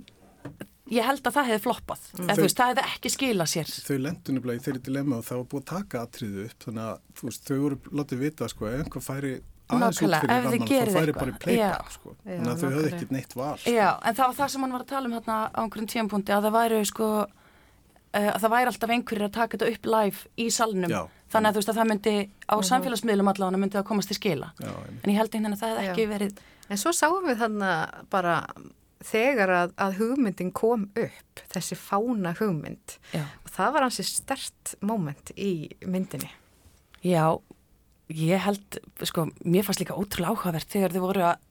ég held að það hefði floppað, eða þú veist, það hefði ekki skilað sér. þau lendu nefnilega í þeirri dilemma og það var búið að taka atriðu upp þannig að þú veist, þau voru látið vita sko, ef einhver færi aðeins út fyrir ramman þá færi bara í Já. sko. Þannig að þau höfðu nákvæmlega. ekkert neitt val Já, en það var það sem hann var að tala um hérna á einhverjum tímapunkti að það væri sko uh, að það væri alltaf einhverjir að taka þetta upp live í salnum Já. Þannig að þú veist að það myndi á samfélagsmiðlum allavega myndi það komast til skila. Já, en ég held einhvern veginn að það hefði ekki Já. verið En svo sáum við þannig bara þegar að, að hugmyndin kom upp, þessi fána hugmynd. Já, og það var hansi stert moment í myndinni. Já ég held, sko, mér fannst líka ótrúlega áhugavert þegar þau voru að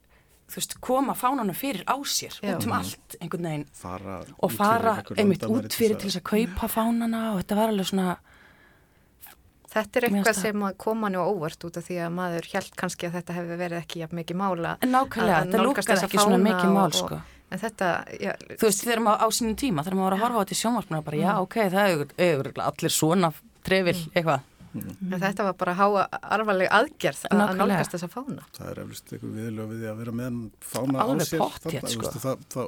veist, koma fánanum fyrir á sér Já. út um allt einhvern veginn. Fara og út fara einmitt út fyrir til þess að kaupa fánana og þetta var alveg svona Þetta er eitthvað sem að koma nú óvart út af því að maður held kannski að þetta hefði verið ekki jafn mikið mála. Nákvæmlega, að þetta þessa ekki svona mikið mál, og- sko. En þetta, já, þú veist, þegar maður á sínum tíma, þegar maður var að horfa á þetta í sjónvarpinu bara, já, ok, það er allir svona trefil, eitthvað. en þetta var bara háa arfaleg aðgerð að, að Nákvæmlega. nálgast þessa fána. það er eflust eitthvað viðlög við því að vera með fána Alveg á sér pottþétt, þarna, þú sko. veist, það, það,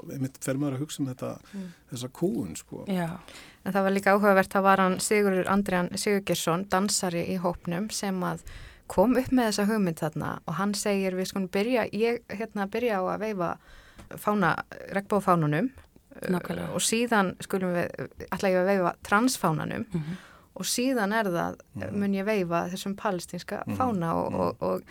að En það var líka áhugavert, það var hann Sigurður Andriðan Sigurgjersson, dansari í hópnum sem að kom upp með þessa hugmynd þarna og hann segir við skulum byrja, ég hérna byrja á að veifa fána, regnbófánunum Nákvæmlega. og síðan skulum við, ætla ég að veifa transfánanum Mhm. og síðan er það, mun ég veifa þessum palestinska fána og, og, og,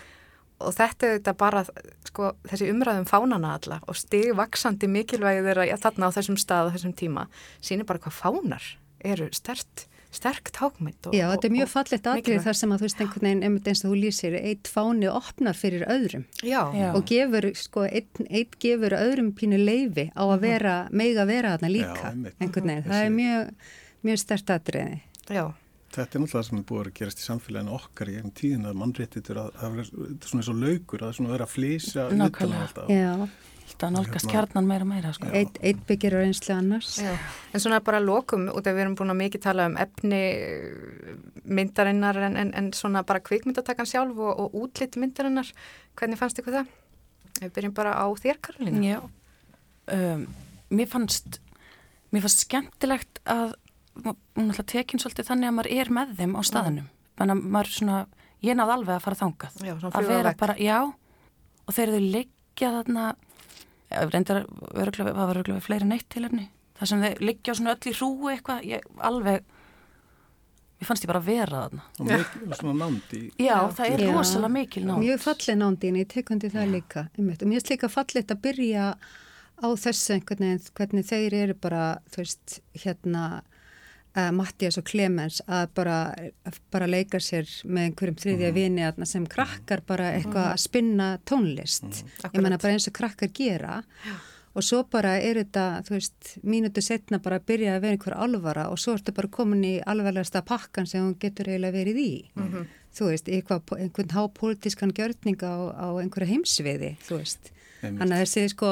og þetta er þetta bara sko, þessi umræðum fánana alla og stigvaksandi mikilvægi þeirra ja, þarna á þessum stað og þessum tíma sýnir bara hvað fánar eru stert, sterk tákmynd og, Já, þetta er mjög atrið mikilvægt. þar sem að þú veist einhvern veginn, einmitt eins og þú lýsir, eitt fáni opnar fyrir öðrum Já, og gefur, sko, einn eitt gefur öðrum pínu leifi á að vera, mega vera þarna líka, Já, einhvern veginn. Það er mjög, mjög stert atriði. já, Þetta er náttúrulega það sem er búið að gerast í samfélaginu okkar í einn tíðin að mannréttitur að það er svona eins og laukur að það er svona að vera að flýsa Nákvæmlega. alltaf. Já, þetta nálgast Hérna- kjarnan meira og meira, sko. eitt, eitt byggir á reynslu annars. já. En svona bara lokum, út af við erum búin að mikið tala um efni eh, myndarinnar en, en, en svona bara kvikmyndatakan sjálf og, og útlitt myndarinnar. Hvernig fannst ykkur það? Við byrjum bara á þér, Karolina. Já, um, mér fannst, mér fannst skemmtilegt að hún ætla tekin svolítið þannig að maður er með þeim á staðinum. Þannig að maður svona, ég náði alveg að fara þangað. Já, að vera vekk. bara, já, og þegar þau liggja þarna, já, reyndar, örgulega, það var örgulega fleiri neitt tilöfni. Það sem þau liggja svona öll í hrúi eitthvað, ég alveg, mér fannst ég bara vera þarna. Og og svona nándi í Já, það er Já. rosalega mikil nátt. Mjög fallið nándin, ég tekundi það líka. Einmitt. Og mér finnst líka fallið að byrja á þessu einhvern veginn, hvernig þeir eru bara, þú veist, hérna, uh, Mattias og Clemens að bara, bara leika sér með einhverjum þriðja vini aðna sem krakkar bara eitthvað að spinna tónlist. Ég menna bara eins og krakkar gera. Og svo bara er þetta, þú veist, mínútu setna bara að byrja að vera einhver alvara og svo ertu bara komin í alvarlegasta pakkan sem hún getur eiginlega verið í. Þú veist, eitthvað, einhvern hápolítiskan gjörning á, á einhverju heimsviði, þú veist. Þannig að þessi sko,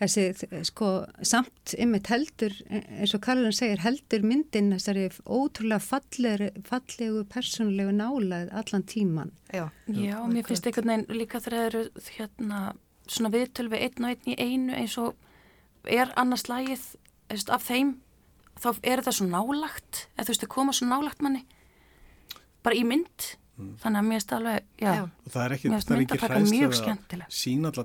þessi sko samt ymmit heldur, eins og Karlun segir, heldur myndin þessari ótrúlega fallegri, fallegu, persónulegu nálað allan tíman. Já, Já, mér finnst einhvern veginn líka þegar það eru hérna svona viðtöl við einn og einn í einu eins og er annars veist, af þeim, þá er það svo nálagt, eða þú veist, þau koma svo nálagt manni, bara í mynd, þannig að mér finnst alveg, já, það er ekki, Mér er hræðslega að sína alla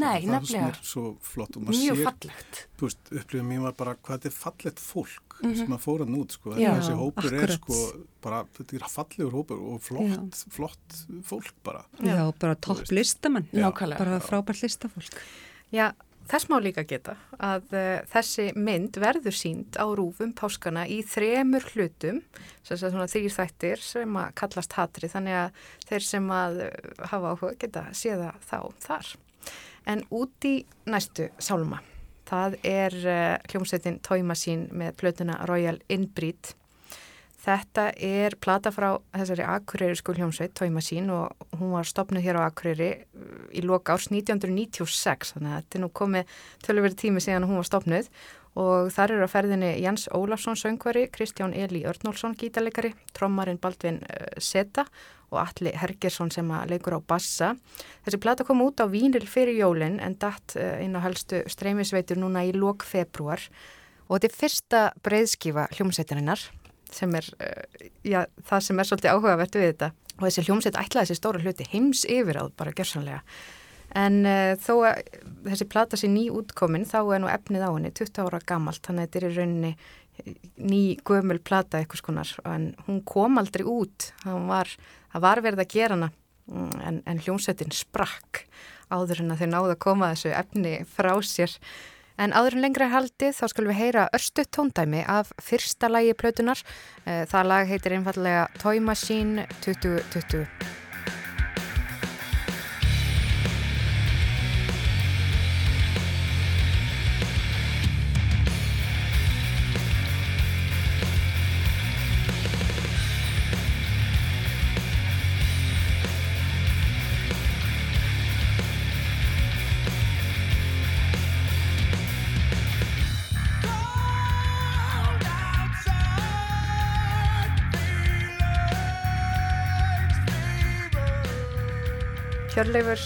Nei, það er er svo flott og maður mjög sér, fallegt. þú veist, upplifum mín var bara hvað þetta er fallegt fólk sem að fóra nút sko, Já, þessi hópur er akkurat. sko bara, þetta er fallegur hópur og flott, flott fólk bara. Já, bara topp listamann. Bara frábært listafólk. Já, þess má líka geta að uh, þessi mynd verður sínd á rúfum páskana í þremur hlutum, þrýr þættir sem að kallast hatri, þannig að þeir sem að uh, hafa áhuga geta séða þá þar. En út í næstu sálma, það er uh, hljómsveitin Toy Machine með plötuna Royal Inbreed. Þetta er plata frá þessari Akureyri skólhjómsveit, Toy Machine og hún var stopnuð hér á Akureyri uh, í loka árs 1996 þannig að þetta er nú komið tölurverið tími síðan hún var stopnuð og þar eru á ferðinni Jens Ólafsson söngvari, Kristján Eli Örnólfsson gítarleikari, trommarinn Baldvin uh, Seta og Alli Hergersson sem að leikur á bassa. Þessi plata kom út á Vínil fyrir jólin en datt uh, inn á helstu streymisveitur núna í lok februar og þetta er fyrsta breyðskifa hljómsveitarinnar sem er, uh, já, það sem er svolítið áhugavert við þetta. Og þessi hljómsveit ætlaði þessi stóra hluti heims yfir á bara gjörsanlega en uh, þó að þessi plata sé ný útkomin þá er nú efnið á henni 20 ára gamalt, þannig að þetta er í rauninni ný gömul plata eitthvað skonar en hún kom aldrei út. Það var, var verið að gera hana mm, en, en hljómsveitin sprakk áður en að þau náðu að koma þessu efni frá sér En áður en lengra haldið þá skulum við heyra örstu tóndæmi af fyrsta lagi plötunar. Eh, Það lag heitir einfallega Toy Machine 2020. Hjörleifur,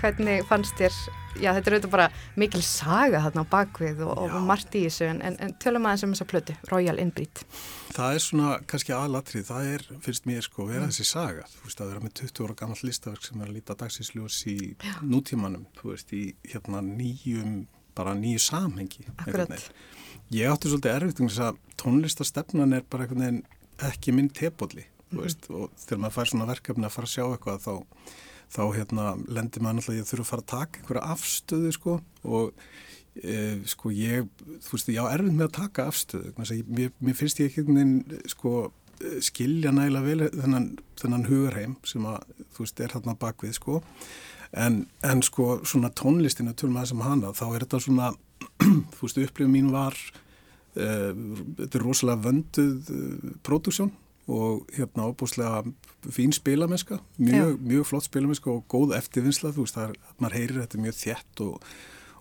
hvernig fannst þér, já þetta er auðvitað bara mikil saga þarna á bakvið og, og margt í þessu en, en, tölum aðeins um þessa plötu, Royal Inbreed. það er svona kannski aðlatrið, það er fyrst mér sko vera þessi saga, þú veist að vera með 20 ára gammal listaverk sem er að líta dagsísljós í nútímanum, þú veist í hérna nýjum, bara nýju samhengi Akkurat. ég átti svolítið erfitt um þess að tónlistarstefnan er bara ekki minn tepolli, þú veist og þegar maður fær svona verkefni að fara að sjá eitthvað þá þá hérna lendir maður náttúrulega ég þurfa að fara að taka einhverja afstöðu sko og e, sko ég, þú veist, ég á erfitt með að taka afstöðu, að mér, mér finnst ég ekki einhvern veginn sko eh, skilja nægilega vel þennan, þennan hugarheim sem að, þú veist, er þarna bakvið sko. En, en sko svona tónlistina tölum aðeins um hana þá er þetta svona, (clears throat) þú veist, upplifum mín var uh, þetta er rosalega vönduð uh, pródúksjón og hérna ábúslega fín spilamenska, mjög, mjög flott spilamenska og góð eftirvinnsla, þú veist, það er, maður heyrir þetta mjög þjætt og,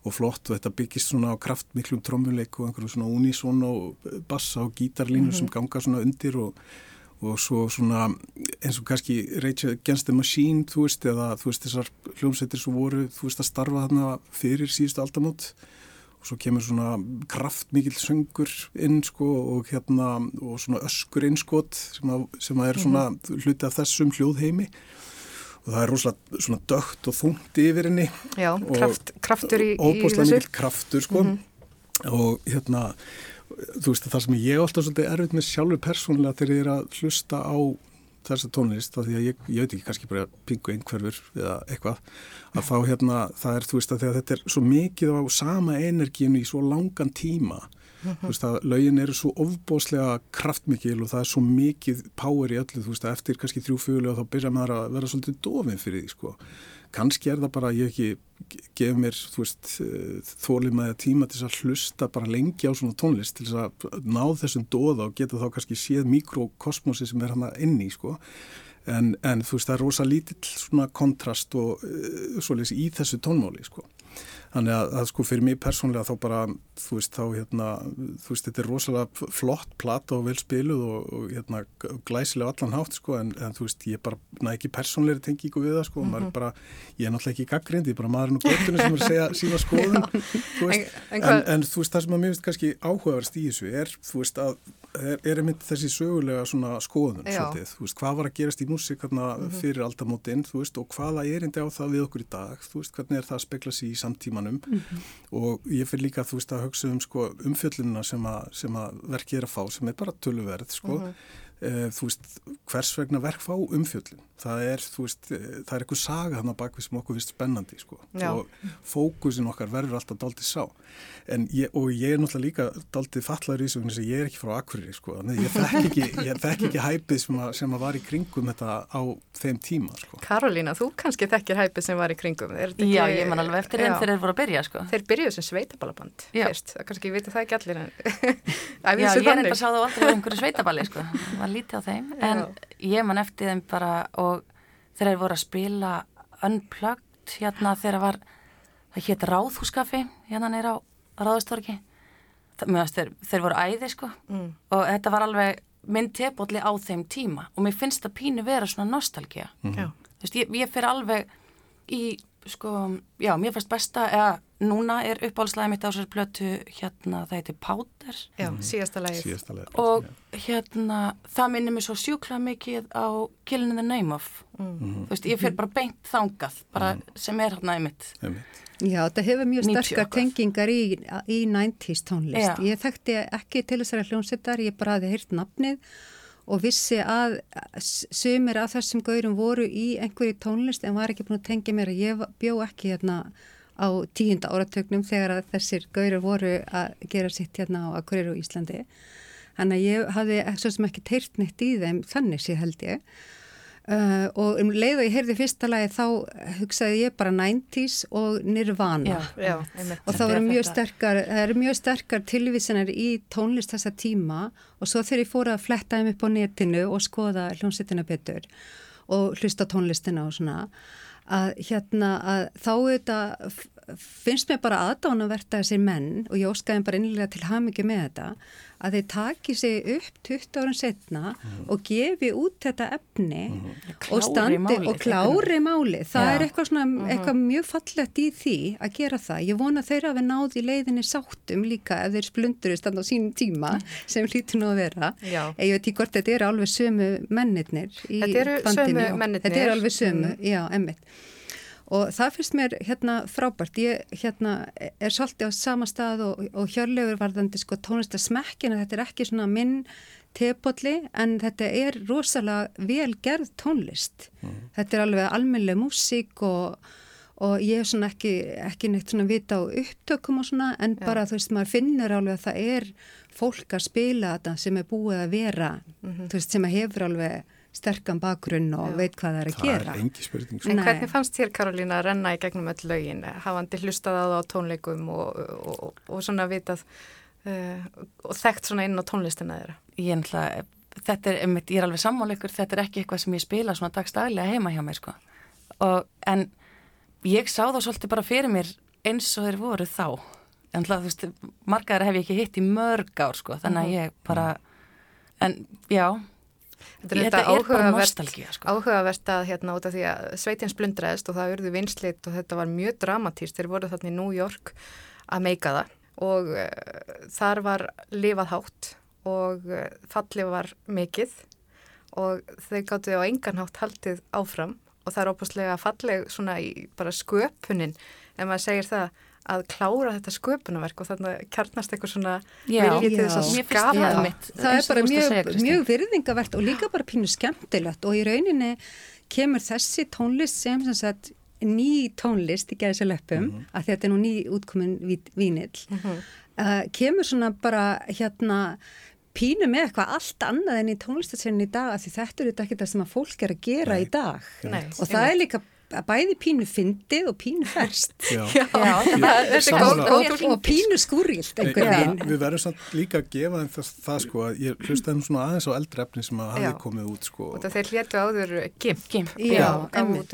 og flott og þetta byggist svona á kraftmiklum trommuleik og einhverju svona unison og bassa og gítarlínur sem ganga svona undir og, og svo svona eins og kannski Rage Against the Machine, þú veist, eða þú veist þessar hljómsveitir sem voru, þú veist, að starfa þarna fyrir síðustu aldamót svo kemur svona kraftmikill söngur inn sko og hérna og svona öskur innskot sem að, sem að er svona hluti af þessum hljóðheimi. Og það er rosalega svona dögt og þungt yfir henni. Já, Og kraft, kraftur í, í óbúslega þessu. mikill kraftur sko. Og hérna þú veist það sem ég er alltaf svolítið erfitt með sjálfur persónulega þegar ég er að hlusta á þessa tónlist, af því að ég, ég veit ekki kannski bara pingu einhverfur eða eitthvað að þá hérna, það er þú veist að þetta er svo mikið á sama energinu í svo langan tíma þú veist að lögin eru svo ofbóslega kraftmikil og það er svo mikið power í öllu, þú veist að eftir kannski þrjú fjögulega þá byrja maður að vera svolítið dofin fyrir því sko. Kannski er það bara að ég ekki gef mér, þú veist, þólið með tíma til að hlusta bara lengi á svona tónlist til að ná þessum dóða og geta þá kannski séð mikrokosmosi sem er hana inni, sko. En, en þú veist, það er rosa lítill svona kontrast og uh, svoleiðis í þessu tónmáli, sko. Þannig að, að sko fyrir mig persónlega þá bara, þú veist, þá hérna, þú veist, þetta er rosalega flott plata og vel spiluð og, og hérna glæsilega allan hátt, sko, en, en þú veist, ég bara, næ ekki persónlega tengingu við það, sko, mm -hmm. maður er bara, ég er náttúrulega ekki gaggrind, ég er bara maðurinn og göttunni sem er að segja (laughs) sína skoðun, þú veist, en, en, en þú veist, það sem að mér finnst kannski áhugaverst í þessu er, þú veist, að er, er einmitt þessi sögulega svona skoðun, svolítið, þú veist, hvað var að gerast í músík hérna fyrir aldamótin, þú veist, og hvaða erindi á það við okkur í dag, þú veist, hvernig er það að spekla sig í samtímanum mm -hmm. og ég fyrir líka, þú veist, að hugsa um sko umfjöllununa sem sem að verkið er að fá, sem er bara töluverð, sko, mm -hmm. E, þú veist, hvers vegna verk fá umfjöllun, það er, þú veist, e, það er eitthvað saga hann á bakvið sem okkur finnst spennandi, sko, Já. og fókusin okkar verður alltaf daldið sá, en ég, og ég er náttúrulega líka daldið fallar í þessu, þess að ég er ekki frá Akureyri, sko, þannig ég þekk ekki, ég þekk ekki hæpið sem að, sem að var í kringum þetta á þeim tíma, sko. Karolína, þú kannski þekkir hæpið sem var í kringum, ekki, Já, ég man alveg eftir enn þegar þeir voru að byrja, sko. Þeir byrjuðu sem sveitaballaband, fyrst, kannski (laughs) (laughs) var lítið á þeim, en Já. ég man eftir þeim bara og þeir voru að spila unplugged, hérna þegar var, það hétt Ráðhúskafi, hérna neyra á Ráðustorki, þeir, þeir voru æði, sko, mm. og þetta var alveg minn tepolli á þeim tíma og mér finnst það pínu vera svona nostalgía mm -hmm. veist, ég, ég fyrir alveg í, sko, já, mér finnst besta eða núna er uppáhaldslæði mitt á sér blötu, hérna, það heitir Powder. Já, mm -hmm. síðasta lægið og hérna, það minnir mér svo sjúkla mikið á Killing in the Name of. Mm. -hmm. þú veist, ég fyrir bara beint þangað bara sem er hérna einmitt. Einmitt. Já, þetta hefur mjög sterkar tengingar í, í 90's tónlist. Já. Ég þekkti ekki til þessari hljómsettar, ég bara hafði heyrt nafnið og vissi að sumir af þessum gaurum voru í einhverju tónlist en var ekki búin að tengja mér að ég bjó ekki hérna á tíunda áratögnum þegar að þessir gaurur voru að gera sitt hérna á Akureyri og Íslandi. Þannig að ég hafði ekki teirt neitt í þeim þannig sé held ég. Uh, og um leið og ég heyrði fyrsta lagi þá hugsaði ég bara 90's og Nirvana. Já, já, og það eru mjög sterkar, mjög sterkar tilvísinar í tónlist þessa tíma. Og svo þegar ég fór að fletta þeim upp á netinu og skoða hljómsveitina betur og hlusta tónlistina og svona að hérna að þá þetta finnst mér bara aðdánavert að þessir menn og ég óskaði bara innlega til hamingi með þetta að þeir taki sig upp 20 árum setna mm. og gefi út þetta efni mm. og standi máli, og klári máli. Það ja. er eitthvað, svona, mm. eitthvað mjög fallett í því að gera það. Ég vona þeirra að við náði í leiðinni sáttum líka ef þeir splundurist á sínum tíma (laughs) sem hlýtur nú að vera. Ég veit ekki hvort þetta eru alveg sömu mennirnir í bandinu. Þetta eru sömu mennirnir. Þetta eru alveg sömu, já, emmitt og það finnst mér hérna frábært ég hérna er svolítið á sama stað og, og hjörlegur varðandi sko tónlistasmekkina, þetta er ekki svona minn tepolli en þetta er rosalega vel gerð tónlist mm. þetta er alveg almennileg músík og, og ég er svona ekki, ekki neitt svona vita á upptökum og svona en Já. bara þú veist maður finnur alveg að það er fólk að spila þetta sem er búið að vera mm -hmm. þú veist sem að hefur alveg sterkan bakgrunn og Já. veit hvað það er að það gera. Það er engi spurning. En hvernig fannst þér Karolína að renna í gegnum öll lögin, hafandi hlustað á það á tónleikum og, og, og, og svona vitað uh, og þekkt svona inn á tónlistina þeirra? Ég er, þetta er, ég er alveg sammáleikur, þetta er ekki eitthvað sem ég spila svona dagstaglega heima hjá mér sko. En ég sá þá svolítið bara fyrir mér eins og þeir voru þá. En þú veist, margaðar hef ég ekki hitt í mörg ár sko, þannig að mhm. ég bara, en já, Þetta er, þetta er áhugavert, sko. áhugavert að hérna út af því að sveitins blundraðist og það urðu vinslit og þetta var mjög dramatíst þeir voru þarna í New York að meika það og uh, þar var lifað hátt og uh, fallið var mikill og þau gáttu á enganhátt haldið áfram og það er óbúslega falleg svona í bara sköpunin en maður segir það að klára þetta sköpunarverk og þannig að kjarnast eitthvað svona viljið til þess að skapa. mitt. Það er bara mjög, segja, mjög virðingavert og líka bara pínu skemmtilegt og í rauninni kemur þessi tónlist sem sem sagt ný tónlist í gerðis að löpum mm -hmm. að þetta er nú ný útkomin vínill mm -hmm. uh, kemur svona bara hérna pínu með eitthvað allt annað en í tónlistasennin í dag af því þetta er þetta ekki það sem að fólk er að gera í dag. Nei, og það er líka bæði pínu fyndið og pínu er góð, og, og pínu skúrilt einhvern en veginn. við, við verðum samt líka að gefa þeim það, það sko að ég hlustaði um svona aðeins á eldri efni sem að hafi komið út sko. Út af þeir hlétu áður GIMP.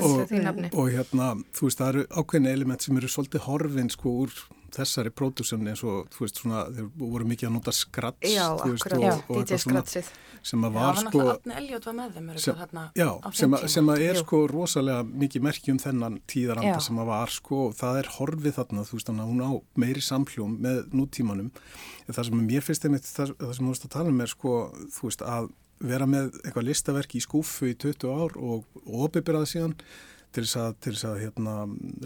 Og- og hérna, þú veist, það eru ákveðin element sem eru svolítið horfin sko úr þessari pródúsjón eins og, þú veist, svona, þeir voru mikið að nota skrats, Já, þú veist, akkurat, og, og DJ Skratsið. sem að Já, var hann sko, alltaf Átni Eljót var með þeim sem, sem, já, sem, að, sem að er Jú. sko rosalega mikið merkjum þennan tíðaranda Já. sem að var sko og það er horfið þarna, þú veist, þannig að hún á meiri samhljóm með nútímanum en það sem mér finnst einmitt, það, það sem þú veist að tala um er sko, þú veist, að vera með eitthvað listaverk í skúfu í 20 ár og, og opiberaða síðan til þess að, til þess að hérna,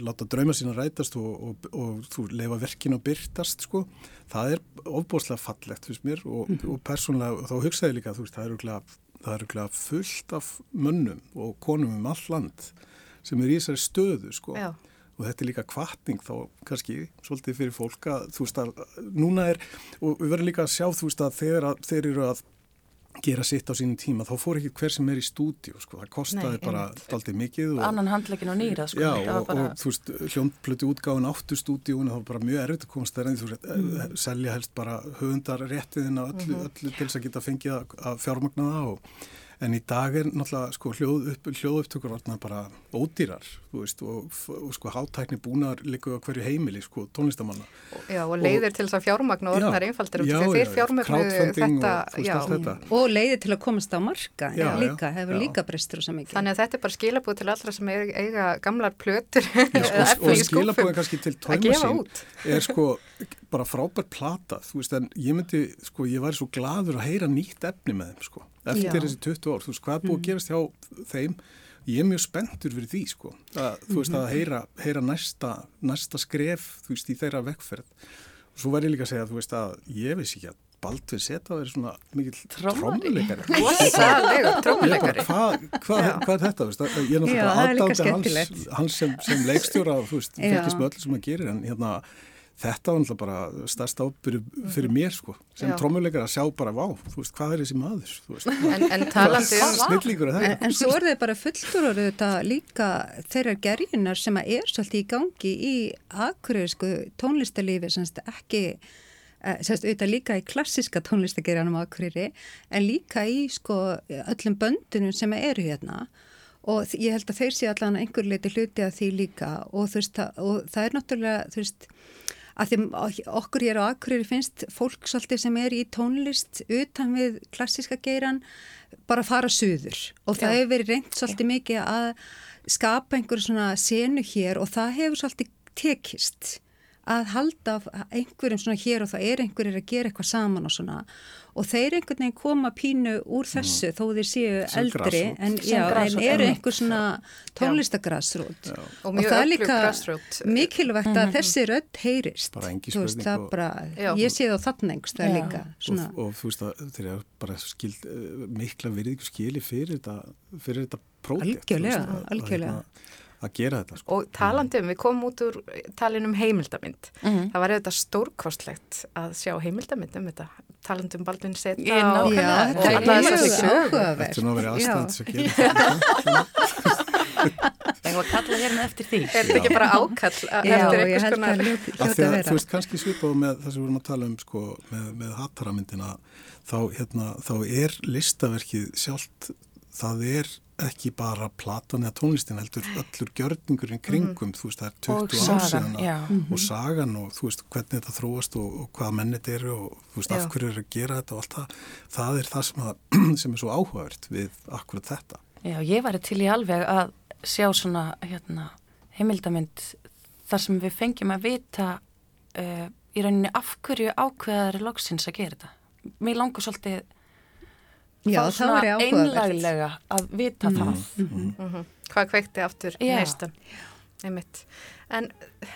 láta drauma sína rætast og, og, og þú leifa verkinu að byrtast sko. það er ofbúslega fallegt mér og, og persónulega og þá hugsaði líka veist, það er það er örugglega fullt af mönnum og konum um all land sem er í þessari stöðu sko. Og þetta er líka kvartning þá kannski svolítið fyrir fólk að þú veist að núna er og við verðum líka að sjá þú veist að þegar að, þeir eru að gera sitt á sínum tíma þá fór ekki hver sem er í stúdíu sko. það kostaði Nei, bara daldið mikið og, Annan handleikin og nýra, sko. Já, og, bara- og þú veist, hljónplötu útgáfin áttu stúdíun það var bara mjög erfitt að komast þær en þú veist, mm. selja helst bara höfundar réttiðin að öllu, Mhm. öllu til þess að geta fengið að fjármagna það og En í dag er náttúrulega sko hljóð upp, hljóðupptökur orðna bara ódýrar, veist, og, og sko hátækni búnar líka á hverju heimili, sko, tónlistamanna. Já, og leiðir til þess að fjármagna og orðnar einfaldir þeir crowdfunding þetta, og já, þetta. og leiði til að komast á marka Já, já, líka, já, hefur já. líka brestur og mikið þannig að þetta er bara skilabúð til allra sem eiga, eiga gamlar plötur Já, (laughs) eða og, og skilabóðin kannski til út. (laughs) er sko bara frábært plata, þú veist, en ég myndi, sko, ég væri svo gladur að heyra nýtt efni með þeim, sko, eftir Já. þessi 20 ár, þú veist, hvað búið að gerast hjá þeim, ég er mjög spenntur fyrir því, sko, að, þú veist, að heyra, heyra næsta, næsta skref, þú veist, í þeirra vekkferð. Og svo væri ég líka að segja, þú veist, að ég vissi ekki að Baldvin Seta er svona (laughs) Ég bara, trómuleikari hvað hva, hva er þetta? Veist? Ég er náttúrulega aðdándi hans, hans sem, sem leikstjóra þú veist, Já. fylgist með öllu sem hann gerir en hérna, þetta var náttúrulega bara stærst ábyrju fyrir mér sko, sem Já. trommuleikar að sjá bara, vá, þú veist, hvað er þessi maður? Þú veist, en, en talandi um snillíkur er En, en svo er þau bara þetta líka þeirra gerjunar sem að er svolítið í gangi í akureyrisku tónlistalífi semst ekki eh, semst auðvitað líka í klassiska tónlistagerjanum á akureyri en líka í sko öllum böndunum sem eru hérna og ég held að þeir sé allan einhver leiti hluti af því líka og veist og það er náttúrulega þú veist að því okkur hér á Akureyri finnst fólk svolítið sem er í tónlist utan við klassiska geiran bara fara suður. Og það Já. hefur verið reynd svolítið mikið að skapa einhver svona senu hér og það hefur svolítið tekist að halda einhverjum svona hér og það er einhverjir að gera eitthvað saman og svona og þeir einhvern veginn koma pínu úr þessu þó þeir séu Sem eldri grassroot. en, já, en eru einhver svona tónlistagrassrút Og mjög það er líka grassroot. mikilvægt að þessi rödd heyrist veist, og- bara, Já. ég sé það þarna einhvers það er líka svona, Og, og þú veist að þeir eru bara skild, eh, mikla virðingu skili fyrir þetta, fyrir þetta pródekt. Algjörlega, algjörlega. Að, að gera þetta, sko. Og talandi um, við komum út úr talin um heimildamind. Það var auðvitað stórkostlegt að sjá heimildamind um þetta. Talandi um Baldvin Seta Ég og, nákvæmlega. Já, og þetta er Þetta er nú (laughs) að vera Já. aðstæðan þess að gera þetta. Þegar var kalla hérna eftir því. Er þetta ekki bara ákall að- Já, eftir ég einhvers held konar... að hljóti Af því hljóti að að vera þú veist kannski svipað með það sem við vorum að tala um sko með, með hattaramyndina þá, hérna, þá er listaverkið sjálft það er ekki bara platan eða tónlistin heldur öllur gjörningurinn kringum þú veist það er 20 Og ár sagan, síðan og sagan og þú veist hvernig þetta þróast og, og hvaða mennit eru og þú veist Já. af hverju eru að gera þetta og allt það. Það er það sem, að, (clears throat) sem er svo áhugavert við akkurat þetta. Já, ég væri til í alveg að sjá svona hérna, heimildamind þar sem við fengjum að vita uh, í rauninni af hverju ákveðari loksins að gera þetta. Mér langar svolítið Já, það svona var áhugavert einlæglega að vita það. Mhm. Hvað kveikti aftur Já. neistan? Einmitt. En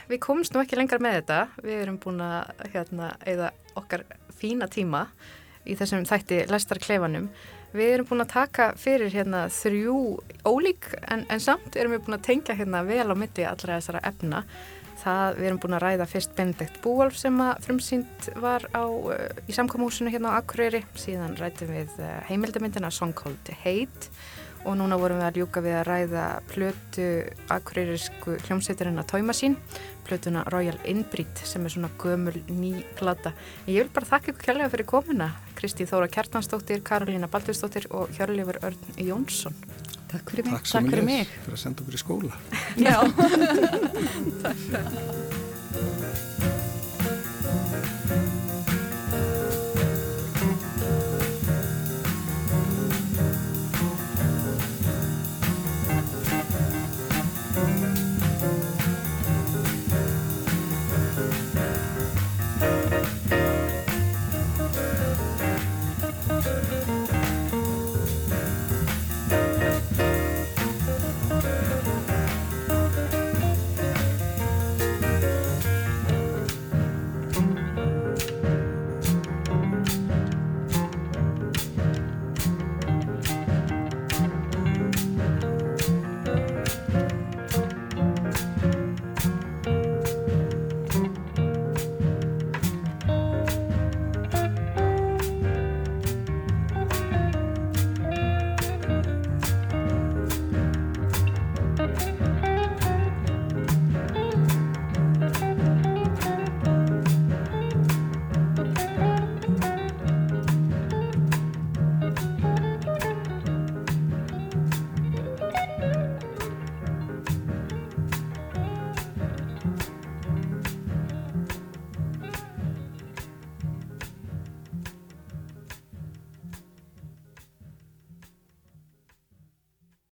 við komumst nú ekki lengra með þetta. Við erum búin að hérna, eða okkar fína tíma í þessum þætti lestar kleifanum. Við erum búin að taka fyrir hérna þrjú ólík en, en samt erum við búin að tengja hérna vel á mitti allra þessara efna. Það, við erum búin að ræða fyrst Benedikt Búolf sem að frumsýnd var á, uh, í samkomúsinu hérna á Akureyri, síðan rættum við uh, heimildamindina Song Called Hate og núna vorum við að ljúka við að ræða plötu akureyrisku hljómsveiturinn að tóima sín, plötuna Royal Inbreed sem er svona gömul ný plata. Ég vil bara þakka ykkur kærlega fyrir komuna, Kristi Þóra Kjartansdóttir, Karolína Baldursdóttir og Hjörleifur Örn Jónsson. Takk fyrir mig. Takk, Takk fyrir mig. fyrir að senda okkur í skóla. Já. (laughs) (laughs)